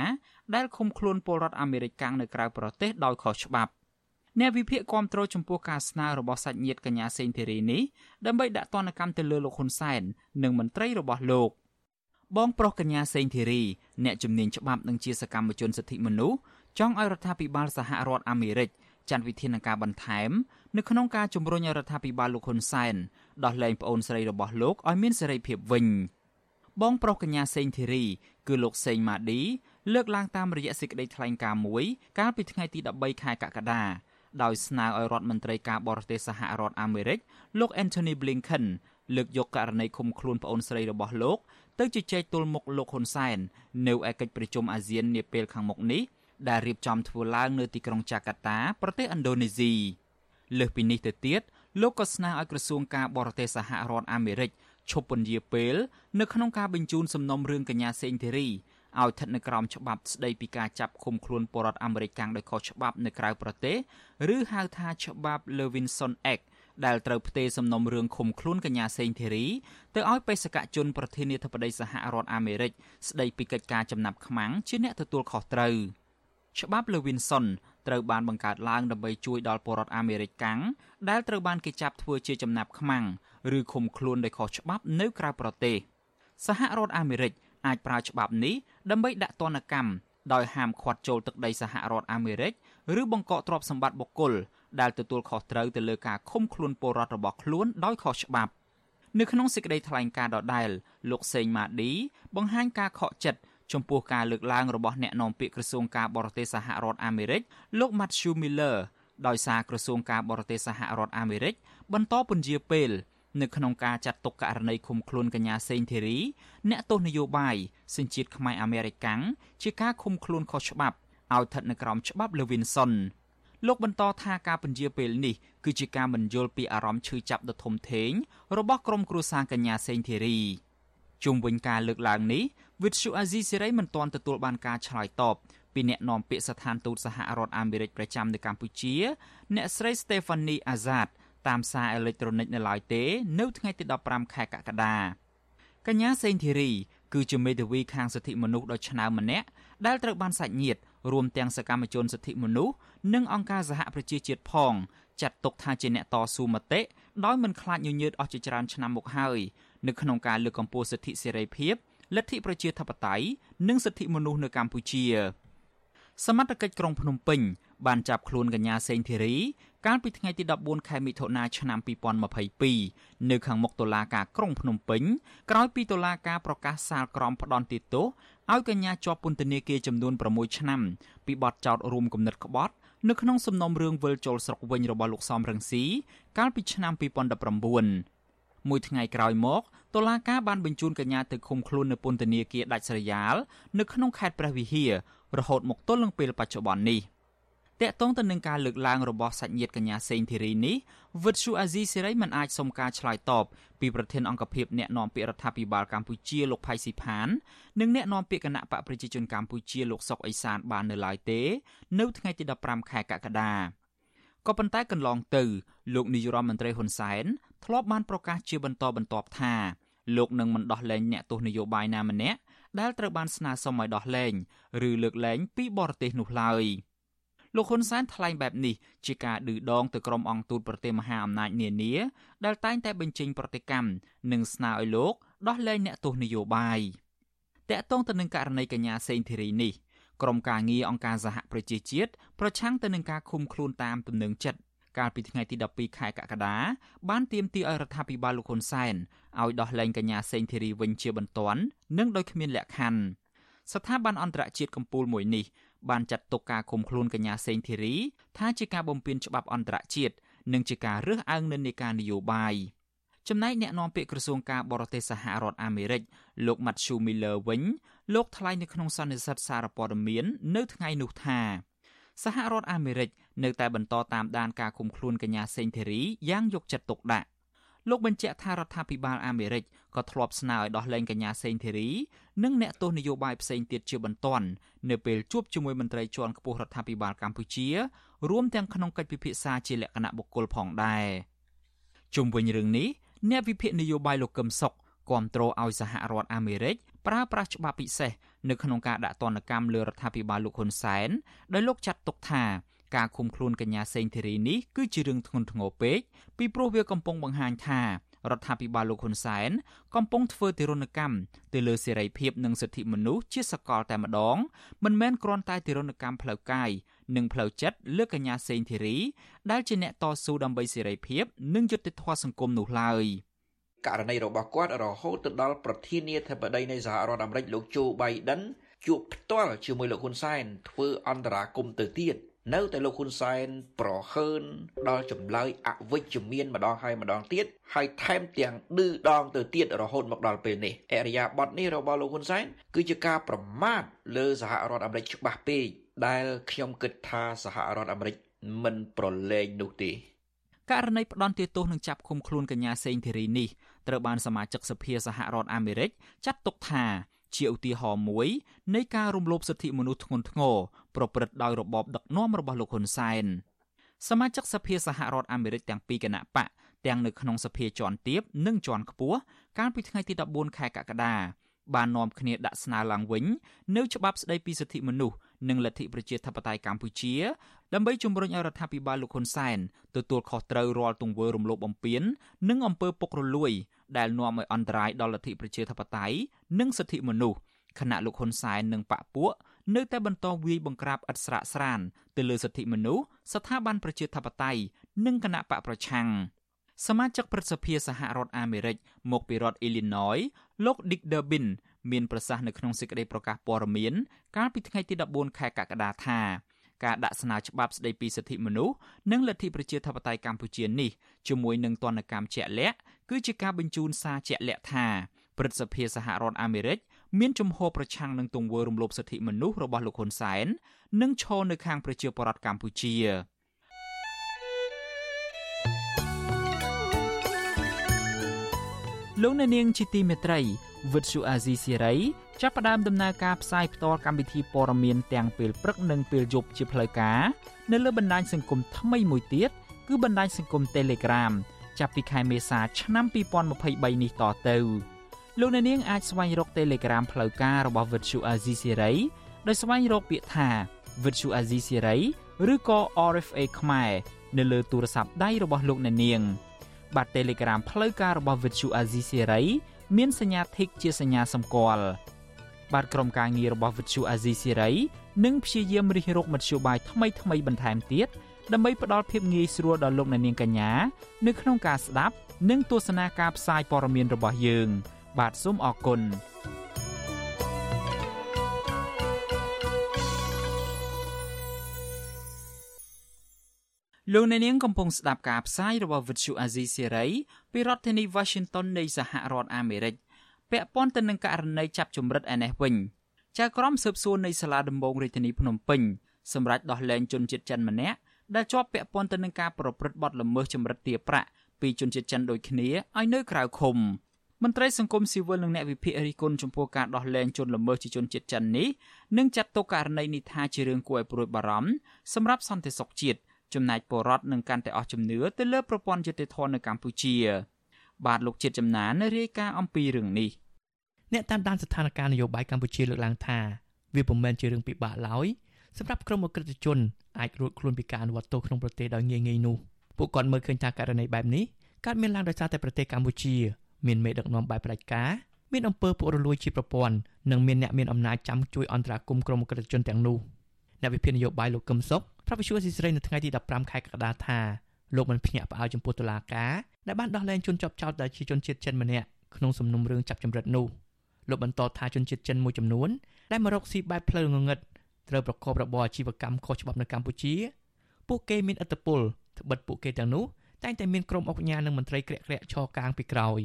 ដែលឃុំខ្លួនពលរដ្ឋអាមេរិកកាំងនៅក្រៅប្រទេសដោយខុសច្បាប់ អ្នកវិភាគគាំទ្រចំពោះការស្នើរបស់សាច់ញាតិកញ្ញាសេងធីរីនេះដើម្បីដាក់ទណ្ឌកម្មទៅលើលោកហ៊ុនសែននិងមន្ត្រីរបស់លោកបងប្រុសកញ្ញាសេងធីរីអ្នកជំនាញច្បាប់និងជាសកម្មជនសិទ្ធិមនុស្សចង់ឲ្យរដ្ឋាភិបាលសហរដ្ឋអាមេរិកចាត់វិធានការបន្ថែមនៅក្នុងការជំរុញឲ្យរដ្ឋាភិបាលលោកហ៊ុនសែនដោះលែងប្អូនស្រីរបស់លោកឲ្យមានសេរីភាពវិញបងប្រុសកញ្ញាសេងធីរីគឺលោកសេងម៉ាឌីលើកឡើងតាមរយៈសេចក្តីថ្លែងការណ៍មួយកាលពីថ្ងៃទី13ខែកក្កដា ដោយស្នើឲ្យរដ្ឋមន្ត្រីការបរទេសសហរដ្ឋអាមេរិកលោក Anthony Blinken លើកយកករណីឃុំខ្លួនប្អូនស្រីរបស់លោក ទៅជជែកទល់មុខលោកហ៊ុនសែននៅឯកិច្ចប្រជុំអាស៊ាននាពេលខាងមុខនេះដែលរៀបចំធ្វើឡើងនៅទីក្រុងចាកាតា ប្រទេសឥណ្ឌូនេស៊ីលើសពីនេះទៅទៀតលោកក៏ស្នើឲ្យក្រសួងការបរទេសសហរដ្ឋអាមេរិកឈប់ពន្យាពេលនៅក្នុងការបញ្ជូនសំណុំរឿងកញ្ញាសេងធីរី ឲ្យស្ថិតនៅក្រោមច្បាប់ស្តីពីការចាប់ឃុំខ្លួនពលរដ្ឋអាមេរិកកាំងដោយខុសច្បាប់នៅក្រៅប្រទេសឬហៅថាច្បាប់ Levinson Act ដែលត្រូវផ្ទេរសំណុំរឿងឃុំខ្លួនកញ្ញាសេងធីរីទៅឲ្យបេសកជនប្រធានាធិបតីសហរដ្ឋអាមេរិកស្ដីពីកិច្ចការចំណាប់ខ្មាំងជាអ្នកទទួលខុសត្រូវច្បាប់ Levinson ត្រូវបានបង្កើតឡើងដើម្បីជួយដល់ពលរដ្ឋអាមេរិកកាំងដែលត្រូវបានគេចាប់ធ្វើជាចំណាប់ខ្មាំងឬឃុំខ្លួនដោយខុសច្បាប់នៅក្រៅប្រទេសសហរដ្ឋអាមេរិក អាចប្រើច្បាប់នេះដើម្បីដាក់ទណ្ឌកម្មដោយហាមឃាត់ចូលទឹកដីសហរដ្ឋអាមេរិកឬបង្កកទ្រព្យសម្បត្តិបុគ្គលដែលទទួលខុសត្រូវទៅលើការឃុំខ្លួនពលរដ្ឋរបស់ខ្លួនដោយខុសច្បាប់នៅក្នុងសេចក្តីថ្លែងការណ៍ដដែលលោកសេងម៉ាឌីបង្ហាញការខកចិត្តចំពោះការលើកឡើងរបស់អ្នកនាំពាក្យក្រសួងការបរទេសសហរដ្ឋអាមេរិកលោក Matthew Miller ដោយសារក្រសួងការបរទេសសហរដ្ឋអាមេរិកបន្តពន្យាពេល នៅក្នុងការចាត់ទុកករណីឃុំខ្លួនកញ្ញាសេងធីរីអ្នកទោសនយោបាយសញ្ជាតិខ្មែរអាមេរិកាំងជាការឃុំខ្លួនខុសច្បាប់ឲ្យស្ថិតនៅក្រោមច្បាប់ Levinson លោកបន្តថាការពន្យាពេលនេះគឺជាការមិនយល់ពីអារម្មណ៍ឈឺចាប់ដ៏ធំធេងរបស់ក្រុមគ្រួសារកញ្ញាសេងធីរីជុំវិញការលើកឡើងនេះវិទ្យុអាស៊ីសេរីមិនទាន់ទទួលបានការឆ្លើយតបពីអ្នកនាំពាក្យស្ថានទូតសហរដ្ឋអាមេរិកប្រចាំនៅកម្ពុជា អ្នកស្រី Stephanie Azad តាមសារអេឡិចត្រូនិកនៅឡើយទេ នៅថ្ងៃទី15ខែកក្កដាកញ្ញាសេងធីរីគឺជាមេធាវីខាងសិទ្ធិមនុស្សដ៏ឆ្នើមម្នាក់ដែលត្រូវបានសាច់ញាតិរួមទាំងសកម្មជនសិទ្ធិមនុស្សនិងអង្គការសហប្រជាជាតិផងចាត់ទុកថាជាអ្នកតស៊ូមតិដោយមិនខ្លាចញញើតអស់ជាច្រើនឆ្នាំមកហើយនៅក្នុងការលើកកម្ពស់សិទ្ធិសេរីភាពលទ្ធិប្រជាធិបតេយ្យនិងសិទ្ធិមនុស្សនៅកម្ពុជាសមត្ថកិច្ចក្រុងភ្នំពេញបានចាប់ខ្លួនកញ្ញាសេងធីរី កាលពីថ្ងៃទី14ខែមិថុនាឆ្នាំ2022នៅខាងមុខតុលាការក្រុងភ្នំពេញក្រោយពីតុលាការប្រកាសសាលក្រមផ្ដន្ទាទោសឲ្យកញ្ញាជាប់ពន្ធនាគារចំនួន6ឆ្នាំពីបទចោទរួមគំនិតក្បត់នៅក្នុងសំណុំរឿងវិលជុលស្រុកវិញរបស់លោកសំរងស៊ីកាលពីឆ្នាំ2019មួយថ្ងៃក្រោយមកតុលាការបានបញ្ជូនកញ្ញាទៅឃុំខ្លួននៅពន្ធនាគារដាច់ស្រយាលនៅក្នុងខេត្តព្រះវិហាររហូតមកទល់នឹងពេលបច្ចុប្បន្ននេះ។ តកតងទៅនឹងការលើកឡើងរបស់សាច់ញាតិកញ្ញាសេងធីរីនេះវិទ្យុអាស៊ីសេរីមិនអាចសុំការឆ្លើយតបពីប្រធានអង្គភិបអ្នកណែនាំពាក្យរដ្ឋាភិបាលកម្ពុជាលោកផៃស៊ីផាន និងអ្នកណែនាំពាក្យគណៈបកប្រជាជនកម្ពុជាលោកសុកអេសានបាននៅឡើយទេ នៅថ្ងៃទី15ខែកក្កដាក៏ប៉ុន្តែកន្លងទៅលោកនាយរដ្ឋមន្ត្រីហ៊ុនសែនធ្លាប់បានប្រកាសជាបន្តបន្ទាប់ថាលោកនឹងមិនដោះលែងអ្នកទោសនយោបាយណាម្នាក់ដែលត្រូវបានស្នើសុំឲ្យដោះលែងឬលើកលែងពីបរទេសនោះឡើយ។ លោកហ៊ុនសែនថ្លែងបែបនេះជាការឌឺដងទៅក្រុមអង្គទូតប្រទេសមហាអំណាចនានាដែលតែងតែបញ្ចេញប្រតិកម្មនិងស្នើឲ្យលោកដោះលែងអ្នកទោសនយោបាយតកតងទៅនឹងករណីកញ្ញាសេងធីរីនេះក្រុមការងារអង្គការសហប្រជាជាតិប្រឆាំងទៅនឹងការឃុំខ្លួនតាមទំនឹងចិត្តកាលពីថ្ងៃទី12ខែកក្កដាបានទាមទារឲ្យរដ្ឋាភិបាលលោកហ៊ុនសែនឲ្យដោះលែងកញ្ញាសេងធីរីវិញជាបន្ទាន់និងដោយគ្មានលក្ខខណ្ឌស្ថាប័នអន្តរជាតិកម្ពុជាមួយនេះ បានចាត់ទុកការឃុំខ្លួនកញ្ញាសេងធីរីថាជាការបំពានច្បាប់អន្តរជាតិនិងជាការរើសអើងនិន្នាការនយោបាយចំណែកអ្នកនាំពាក្យក្រសួងការបរទេសសហរដ្ឋអាមេរិកលោក Matthew Miller វិញលោកថ្លែងនៅក្នុងសន្និសីទសារព័ត៌មាននៅថ្ងៃនោះថាសហរដ្ឋអាមេរិកនៅតែបន្តតាមដានការឃុំខ្លួនកញ្ញាសេងធីរីយ៉ាងយកចិត្តទុកដាក់ លោកបញ្ជាក់ថារដ្ឋាភិបាលអាមេរិកក៏ធ្លាប់ស្នើឲ្យដោះលែងកញ្ញាសេងធីរីនិងអ្នកទោសនយោបាយផ្សេងទៀតជាបន្ទាន់នៅពេលជួបជាមួយមន្ត្រីជាន់ខ្ពស់រដ្ឋាភិបាលកម្ពុជារួមទាំងក្នុងកិច្ចពិភាក្សាជាលក្ខណៈបុគ្គលផងដែរជុំវិញរឿងនេះអ្នកវិភាគនយោបាយលោកកឹមសុខគាំទ្រឲ្យសហរដ្ឋអាមេរិកប្រើប្រាស់ច្បាប់ពិសេសនៅក្នុងការដាក់ទណ្ឌកម្មលើរដ្ឋាភិបាលលោកហ៊ុនសែនដោយលោកចាត់ទុកថា ការឃុំខ្លួនកញ្ញាសេងធីរីនេះគឺជារឿងធ្ងន់ធ្ងរពេកពីព្រោះវាកំពុងបង្ហាញថារដ្ឋាភិបាលលោកហ៊ុនសែនកំពុងធ្វើទរណកម្មទៅលើសេរីភាពនិងសិទ្ធិមនុស្សជាសកលតែម្ដងមិនមែនគ្រាន់តែទរណកម្មផ្លូវកាយនិងផ្លូវចិត្តលើកញ្ញាសេងធីរីដែលជាអ្នកតស៊ូដើម្បីសេរីភាព និងយុត្តិធម៌សង្គមនោះឡើយករណីរបស់គាត់រហូតទៅដល់ប្រធានាធិបតីនៃសហរដ្ឋអាមេរិកលោកជូបៃដិនជួបផ្ទាល់ជាមួយលោកហ៊ុនសែនធ្វើអន្តរាគមន៍ទៅទៀត នៅតែលោកហ៊ុនសែនប្រហើនដល់ចម្លើយអវិជ្ជមានម្ដងហើយម្ដងទៀតហើយថែមទាំងឌឺដងទៅទៀតរហូតមកដល់ពេលនេះអរិយាប័ត្រនេះរបស់លោកហ៊ុនសែនគឺជាការប្រមាថលើសហរដ្ឋអាមេរិកច្បាស់ពេកដែលខ្ញុំគិតថាសហរដ្ឋអាមេរិកមិនប្រឡែងនោះទេករណីផ្ដន់ទោសនឹងចាប់ឃុំខ្លួនកញ្ញាសេងធីរីនេះត្រូវបានសមាជិកសភាសហរដ្ឋអាមេរិកចាត់ទុកថា ជាឧទាហរណ៍មួយនៃការរំលោភសិទ្ធិមនុស្សធ្ងន់ធ្ងរប្រព្រឹត្តដោយរបបដឹកនាំរបស់លោកហ៊ុនសែនសមាជិកសភាសហរដ្ឋអាមេរិកទាំងពីរគណៈបកទាំងនៅក្នុងសភាជាន់ទាបនិងជាន់ខ្ពស់កាលពីថ្ងៃទី14ខែកក្កដាបាននាំគ្នាដាក់ស្នើឡើងវិញនៅច្បាប់ស្តីពីសិទ្ធិមនុស្សនិងលទ្ធិប្រជាធិបតេយ្យកម្ពុជា ដើម្បីជំរុញឲ្យរដ្ឋាភិបាលលោកហ៊ុនសែនទទួលខុសត្រូវរាល់ទង្វើរំលោភបំពាននិងអំពើពុករលួយ ដែលនាំឲ្យអន្តរាយដល់លទ្ធិប្រជាធិបតេយ្យនិងសិទ្ធិមនុស្សខណៈលោកហ៊ុនសែននិងបកពួកនៅតែបន្តវាយបង្ក្រាបឥតស្រាកស្រានទៅលើសិទ្ធិមនុស្សស្ថាប័នប្រជាធិបតេយ្យនិងគណៈបកប្រឆាំងសមាជិកព្រឹទ្ធសភាសហរដ្ឋអាមេរិកមកពីរដ្ឋ Illinois លោក Dick Durbin មានប្រសាសន៍នៅក្នុងសេចក្តីប្រកាសព័ត៌មានកាលពីថ្ងៃទី14ខែកក្កដាថា ការដាក់ស្នើច្បាប់ស្តីពីសិទ្ធិមនុស្សនិងលទ្ធិប្រជាធិបតេយ្យកម្ពុជានេះជាមួយនឹងទណ្ឌកម្មជាក់លាក់គឺជាការបញ្ជូនសារជាក់លាក់ថាព្រឹទ្ធសភាសហរដ្ឋអាមេរិកមានជំហរប្រឆាំងនឹងទង្វើរំលោភសិទ្ធិមនុស្សរបស់លោកហ៊ុនសែននិងឈរនៅខាងប្រជាពលរដ្ឋកម្ពុជាលោកអ្នកនាងជាទីមេត្រីវិទ្យុអាស៊ីសេរី ចាប់ផ្ដើមដំណើរការផ្សាយផ្ទាល់កម្មវិធីព័ត៌មានទាំងពេលព្រឹកនិងពេលយប់ជាផ្លូវការនៅលើបណ្ដាញសង្គមថ្មីមួយទៀតគឺបណ្ដាញសង្គម Telegram ចាប់ពីខែមេសាឆ្នាំ2023នេះតទៅលោកអ្នកនាងអាចស្វែងរក Telegram ផ្លូវការរបស់ Vuthu Azizi Siri ដោយស្វែងរកពាក្យថា Vuthu Azizi Siri ឬក៏ RFA ខ្មែរនៅលើទូរស័ព្ទដៃរបស់លោកអ្នកនាង បាទ Telegram ផ្លូវការរបស់ Vuthu Azizi Siri មានសញ្ញា Tick ជាសញ្ញាសម្គាល់ បាទក្រុមការងាររបស់ Vuthu Azizi Siri នឹងព្យាយាមរិះរកមធ្យោបាយថ្មីៗបន្ថែមទៀតដើម្បីផ្ដល់ភាពងាយស្រួលដល់លោកអ្នកនាងកញ្ញានៅក្នុងការស្ដាប់និងទស្សនាការផ្សាយព័ត៌មានរបស់យើង បាទសូមអរគុណលោកអ្នកនាងកំពុងស្ដាប់ការផ្សាយរបស់ Vuthu Azizi Serai ពីរដ្ឋធានី Washington នៃសហរដ្ឋអាមេរិក ពាក់ព័ន្ធទៅនឹងករណីចាប់ជំរិតឯនេះវិញចៅក្រមស៊ើបសួរនៃសាលាដំបងរាជធានីភ្នំពេញសម្រាប់ដោះលែងជនជាតិចិនម្នាក់ដែលជាប់ពាក់ព័ន្ធទៅនឹងការប្រព្រឹត្តបទល្មើសចម្រិតទារប្រាក់ពីជនជាតិចិនដូចគ្នាឲ្យនៅក្រៅឃុំមន្ត្រីសង្គមស៊ីវិលនិងអ្នកវិភាគរិះគន់ចំពោះការដោះលែងជនល្មើសជាជនជាតិចិននេះនិងចាត់ទុកករណីនេះថាជារឿងគួរឲ្យព្រួយបារម្ភសម្រាប់សន្តិសុខជាតិចំណែកពលរដ្ឋនឹងកាន់តែអស់ជំនឿទៅលើប្រព័ន្ធយុតិធធម៌នៅកម្ពុជា បាទលោកជាតិចំណានរាយការណ៍អំពីរឿងនេះអ្នកតាមដានស្ថានភាពនយោបាយកម្ពុជាលើកឡើងថាវាពុំមែនជារឿងពិបាកឡើយសម្រាប់ក្រុមអក្រិតជនអាចរួចខ្លួនពីការអនុវត្តទោសក្នុងប្រទេសដោយងាយងាយនោះពួកគាត់មើលឃើញថាករណីបែបនេះកើតមានឡើងដោយសារតែប្រទេសកម្ពុជា មានមេដឹកនាំបែបផ្ដាច់ការមានអំពើពុករលួយជាប្រព័ន្ធនិងមានអ្នកមានអំណាចចាំជួយអន្តរាគមន៍ក្រុមអក្រិតជនទាំងនោះអ្នកវិភាគនយោបាយលោកកឹមសុខប្រាប់វិសុយស៊ីស្រីនៅថ្ងៃទី15ខែកក្កដាថាលោកមិនភ្ញាក់ផ្អើលចំពោះតុលាការ ដែលបានដោះលែងជនជាប់ចោទដែលជាជនជាតិចិនម្នាក់ក្នុងសំណុំរឿងចាប់ចម្រិតនោះលោកបន្តថាជនជាតិចិនមួយចំនួនដែលមករកស៊ីបែបផ្លូវងងឹតត្រូវប្រកបរបរអាជីវកម្មខុសច្បាប់នៅកម្ពុជាពួកគេមានឥទ្ធិពលត្បិតពួកគេទាំងនោះតែងតែមានក្រុមអង្គការនិងមន្ត្រីក្រាក់ក្រាក់ឈរកាងពីក្រោយ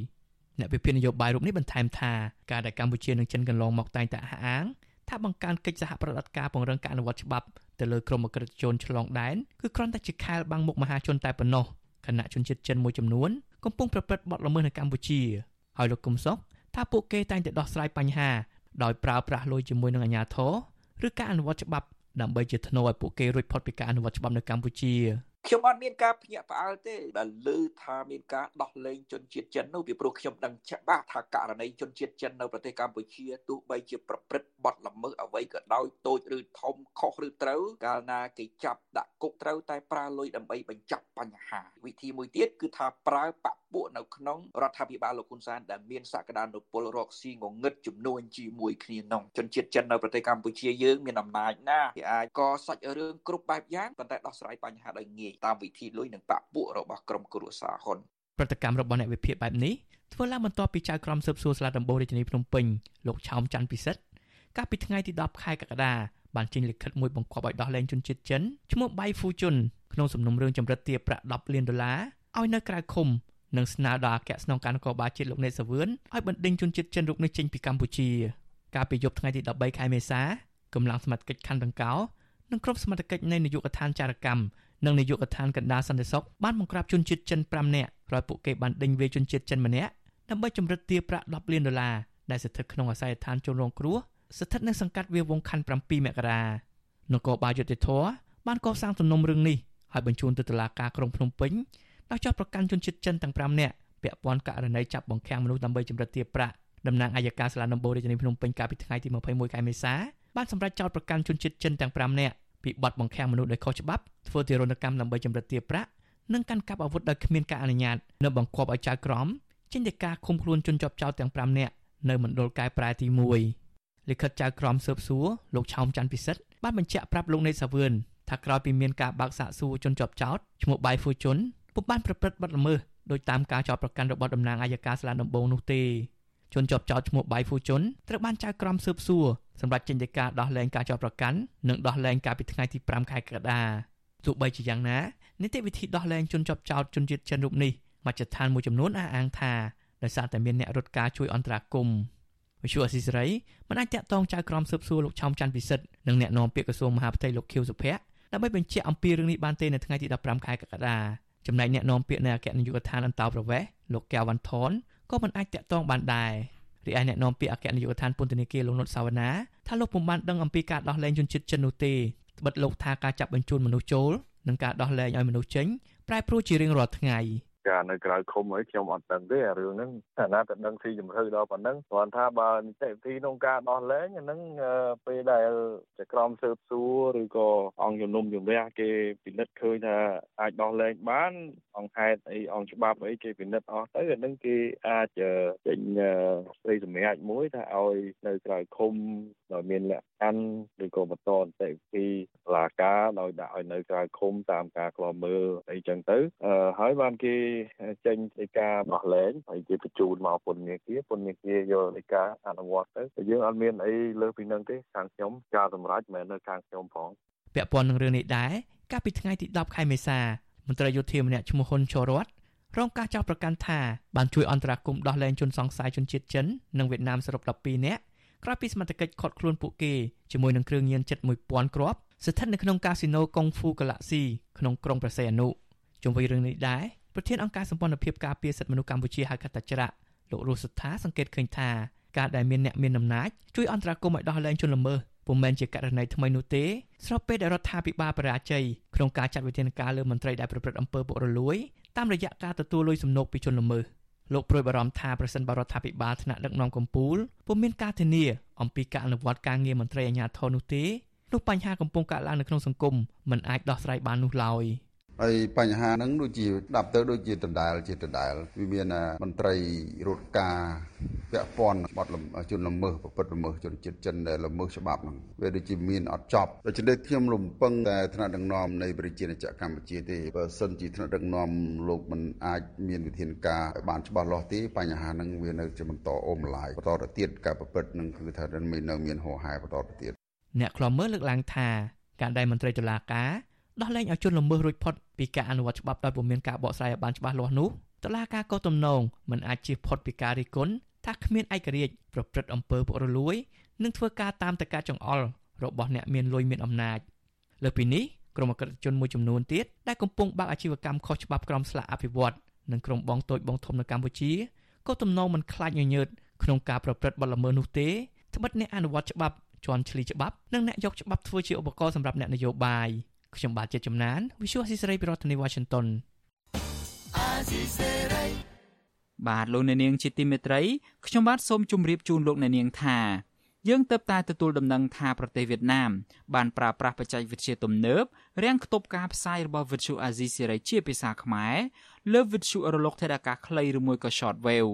អ្នកវិភាគនយោបាយរូបនេះបន្ថែមថាការដែលកម្ពុជានិងចិនកន្លងមកតែងតែអះអាងថាបង្កើនកិច្ចសហប្រតិបត្តិការពង្រឹងការអនុវត្តច្បាប់ទៅលើក្រុមអក្រិតជនឆ្លងដែនគឺគ្រាន់តែជាខែលបាំងមុខមហាជនតែប៉ុណ្ណោះ គណៈជនជាតិចិនមួយចំនួនកំពុងប្រព្រឹត្តបទល្មើសនៅកម្ពុជាហើយលោកកុំសុកថាពួកគេតែងតែដោះស្រាយបញ្ហា ដោយប្រើប្រាស់លុយជាមួយនឹងអាជ្ញាធរឬការអនុវត្តច្បាប់ដើម្បីជាធ្នូឲ្យពួកគេរួចផុតពីការអនុវត្តច្បាប់នៅកម្ពុជា ខ្ញុំខ្ញុំអត់មានការភ្ញាក់ផ្អើលទេដែលលើថាមានការដោះលែងជនជាតិចិននោះពីព្រោះខ្ញុំដឹងច្បាស់ថាករណីជនជាតិចិននៅប្រទេសកម្ពុជាទោះបីជាប្រព្រឹត្តបទល្មើសអ្វីក៏ដោយតូចឬធំខុសឬត្រូវកាលណាគេចាប់ដាក់គុកត្រូវតែប្រើលុយដើម្បីបញ្ចប់បញ្ហាវិធីមួយទៀតគឺថាប្រើបពួកនៅក្នុងរដ្ឋាភិបាលលោកហ៊ុនសែនដែលមានសក្តានុពលរកស៊ីងងឹតចំនួនជាមួយគ្នានោះជនជាតិចិននៅប្រទេសកម្ពុជាយើងមានអំណាចណាស់គេអាចកសាច់រឿងគ្រប់បែបយ៉ាងប៉ុន្តែដោះស្រាយបញ្ហាដោយងាយតាមវិធីលុយនិងបពួករបស់ក្រុមគ្រួសារហ៊ុនប្រតិកម្មរបស់អ្នកវិភាគបែបនេះធ្វើឡើងបន្ទាប់ពីចៅក្រមស៊ើបសួរស្លាដំបូងរាជធានីភ្នំពេញលោកឆោមច័ន្ទពិសិដ្ឋកាលពីថ្ងៃទី10ខែកក្កដាបានចេញលិខិតមួយបង្គាប់ឲ្យដោះលែងជនជាតិចិនឈ្មោះបៃហ្វូជុនក្នុងសំណុំរឿងចម្រិតទារប្រាក់10លានដុល្លារឲ្យនៅក្រៅឃុំនិងស្នើដល់អគ្គស្នងការនគរបាលជាតិលោកណេតសាវឿនឲ្យបណ្ដេញជនជាតិចិនរូបនេះចេញពីកម្ពុជាកាលពីយប់ថ្ងៃទី13ខែមេសាកម្លាំងសមត្ថកិច្ចខណ្ឌដង្កោនិងក្រុមសមត្ថកិច្ចនៃនាយកដ្ឋានចារកម្ម និងនាយកដ្ឋានកណ្ដាលសន្តិសុខបានបង្ក្រាបជនជាតិចិន5នាក់ក្រោយពួកគេបានដេញវាយជនជាតិចិនម្នាក់ដើម្បីចម្រិតទារប្រាក់10លានដុល្លារដែលស្ថិតក្នុងអាសយដ្ឋានជនរងគ្រោះស្ថិតនៅសង្កាត់វាលវងខណ្ឌ7មករានគរបាលយុតិធធបានកសាងទំនំរឿងនេះហើយបញ្ជូនទៅតុលាការក្រុងភ្នំពេញដោយចោទប្រកាន់ជនជាតិចិនទាំង5នាក់ពាក់ព័ន្ធករណីចាប់បង្ខាំងមនុស្សដើម្បីចម្រិតទារប្រាក់តំណាងអัยការសាលាដំបូងរាជធានីភ្នំពេញកាលពីថ្ងៃទី21ខែមេសាបានសម្រេចចោទប្រកាន់ជនជាតិចិនទាំង5នាក់ពីបទបង្ខាំងមនុស្សដោយខុសច្បាប់ ធ្វើទារុណកម្មដើម្បីចម្រិតទារប្រាក់និងកាន់កាប់អាវុធដោយគ្មានការអនុញ្ញាតនៅបង្គាប់ឲ្យចៅក្រមចេញដីកាឃុំខ្លួនជនជាប់ចោទទាំង5នាក់នៅមណ្ឌលកែប្រែទី1លិខិតចៅក្រមស៊ើបសួរលោកឆោមច័ន្ទពិសិដ្ឋបានបញ្ជាក់ប្រាប់លោកនេតសាវឿនថាក្រោយពីមានការបើកសាកសួរជនជាប់ចោទឈ្មោះបៃហ្វូជុនពុំបានប្រព្រឹត្តបទល្មើសដោយតាមការចោទប្រកាន់របស់តំណាងអัยការសាលាដំបងនោះទេជនជាប់ចោទឈ្មោះបៃហ្វូជុនត្រូវបានចៅក្រមស៊ើបសួរសម្រាប់ចេញដីកាដោះលែងការចោទប្រកាន់និងដោះលែងកាលពីថ្ងៃទី5ខែកក្កដា ទោះបីជាយ៉ាងណានីតិវិធីដោះលែងជនជាប់ចោទជនជាតិចិនរូបនេះមជ្ឈដ្ឋានមួយចំនួនអះអាងថាដោយសារតែមានអ្នករត់ការជួយអន្តរាគមន៍វិសុអស៊ីសេរីមិនអាចតាក់ទងចៅក្រមស៊ើបសួរលោកឆោមច័ន្ទពិសិដ្ឋនិងអ្នកនាំពាក្យក្រសួងមហាផ្ទៃលោកខៀវសុភ័ក្រដើម្បីបញ្ជាក់អំពីរឿងនេះបានទេនៅថ្ងៃទី15ខែកក្កដាចំណែកអ្នកនាំពាក្យនៃអគ្គនាយកដ្ឋានអន្តោប្រវេសន៍លោកកែវវ៉ាន់ថនក៏មិនអាចតាក់ទងបានដែររីឯអ្នកនាំពាក្យអគ្គនាយកដ្ឋានពន្ធនាគារលោកនុតសាវណ្ណាថាលោកពុំបានដឹងអំពីការដោះលែងជនជាតិចិននោះទេ ត្បិតលោកថាការចាប់បញ្ជូនមនុស្សចូលនិងការដោះលែងឲ្យមនុស្សចេញប្រែប្រួលជារៀងរាល់ថ្ងៃការនៅក្រៅឃុំហើយខ្ញុំអត់ដឹងទេអារឿងហ្នឹងអាណាទៅដឹងស៊ីជំរឿដល់ប៉ុណ្ណឹងគ្រាន់ថាបើនីតិវិធីក្នុងការដោះលែងអាហ្នឹងពេលដែលចក្រមស៊ើបសួរឬក៏អង្គជំនុំជម្រះគេពិនិត្យឃើញថាអាចដោះលែងបាន អង្គហេតុអីអង្គច្បាប់អីគេពិនិត្យអស់ទៅអាហ្នឹងគេអាចចេញស្ដីសម្រេចមួយថាឲ្យនៅក្រៅឃុំដោយមានលក្ខ ខណ្ឌឬក៏បន្តនីតិវិធីតុលាការដោយដាក់ឲ្យនៅក្រៅឃុំតាមការខ្លាំមើលអីចឹងទៅហើយបានគេចេញនៃការដោះលែងហើយគេបញ្ជូនមកពន្ធនាគារពន្ធនាគារយកនៃការអនុវត្តទៅតែយើងអត់មានអីលើសពីនឹងទេខាងខ្ញុំការសម្រេចមិនមែននៅខាងខ្ញុំផងពាក់ព័ន្ធនឹងរឿងនេះដែរកាលពីថ្ងៃទី10ខែមេសាមន្ត្រីយោធាម្នាក់ឈ្មោះហ៊ុនជរតរងការចោទប្រកាន់ថាបានជួយអន្តរាគមន៍ដោះលែងជនសង្ស័យជនជាតិចិននិងវៀតណាមសរុប12នាក់ ក្រោយពីសមត្ថកិច្ចឃាត់ខ្លួនពួកគេជាមួយនឹងគ្រឿងញៀនជិត1000គ្រាប់ស្ថិតនៅក្នុងកាស៊ីណូកុងហ្វូកាឡាក់ស៊ីក្នុងក្រុងប្រសេអនុជុំវិញរឿងនេះដែរប្រធានអង្គការសម្ព័ន្ធភាពការពារសិទ្ធិមនុស្សកម្ពុជាហៅកាត់តាច្រាក់លោករស់សុថាសង្កេតឃើញថាការដែលមានអ្នកមានអំណាចជួយអន្តរាគមន៍ឲ្យដោះលែងជនល្មើសពុំមែនជាករណីថ្មីនោះទេស្របពេលដែលរដ្ឋាភិបាលបរាជ័យក្នុងការចាត់វិធានការលើមន្ត្រីដែលប្រព្រឹត្តអំពើពុករលួយតាមរយៈការទទួលលុយសំណូកពីជនល្មើស លោកប្រួយបារម្ភថាប្រសិនបរដ្ឋាភិបាលថ្នាក់ដឹកនាំកម្ពុជាពុំមានការធានាអំពីការអនុវត្តការងារមន្ត្រីអាជ្ញាធរនោះទេនោះបញ្ហាកំពុងកើតឡើងនៅក្នុងសង្គមមិនអាចដោះស្រាយបាននោះឡើយ។ហើយបញ្ហាហ្នឹងដូចជាដាប់ទៅដូចជាដដែលជាដដែលវាមានមន្ត្រីរត់ការ ពាក់ព័ន្ធបទជនល្មើសប្រព្រឹត្តល្មើសជនជាតិចិនដែលល្មើសច្បាប់ហ្នឹងវាដូចជាមានអត់ចប់ដូច្នេះខ្ញុំរំពឹងតែថ្នាក់ដឹកនាំនៃប្រជាជាតិកម្ពុជាទេបើសិនជាថ្នាក់ដឹកនាំលោកមិនអាចមានវិធានការឲ្យបានច្បាស់លាស់ទេបញ្ហាហ្នឹងវានៅជាបន្តអូមឡាយបន្តទៅទៀតការប្រព្រឹត្តនឹងគឺថានៅមានហោហែបន្តទៅទៀតអ្នកខ្លំមើលលើកឡើងថាការដែលមន្ត្រីតុលាការដោះលែងឲ្យជនល្មើសរួចផុតពីការអនុវត្តច្បាប់ដោយពុំមានការបកស្រាយឲ្យបានច្បាស់លាស់នោះតឡាការក៏ទំនងមិនអាចជៀសផុតពីការរិះគន់ ថាគ្មានឯករាជ្យប្រព្រឹត្តអំពើពុករលួយនិងធ្វើការតាមតការចង្អុលរបស់អ្នកមានលុយមានអំណាចលើពីនេះក្រុមអក្រិតជនមួយចំនួនទៀតដែលកំពុងបើកអាជីវកម្មខុសច្បាប់ក្រមស្លាកអភិវឌ្ឍនិងក្រុមបងតូចបងធំនៅកម្ពុជាក៏ទំនងមិនខ្លាចញញើតក្នុងការប្រព្រឹត្តបទល្មើសនោះទេត្បិតអ្នកអនុវត្តច្បាប់ជន់ឈ្លីច្បាប់និងអ្នកយកច្បាប់ធ្វើជាឧបករណ៍សម្រាប់អ្នកនយោបាយខ្ញុំបាទជាចំណាន Visual Assisray ពីរដ្ឋធានី Washington បាទលោកអ្នកនាងជាទីមេត្រីខ្ញុំបាទសូមជម្រាបជូនលោកអ្នកនាងថាយើងទៅតែទទួលដំណឹងថាប្រទេសវៀតណាមបានប្រើប្រាស់បច្ចេកវិទ្យាទំនើបរាំងខ្ទប់ការផ្សាយរបស់វិទ្យុអាស៊ីសេរីជាភាសាខ្មែរលើវិទ្យុរលកថេដាកាខ្លីឬមួយក៏ short wave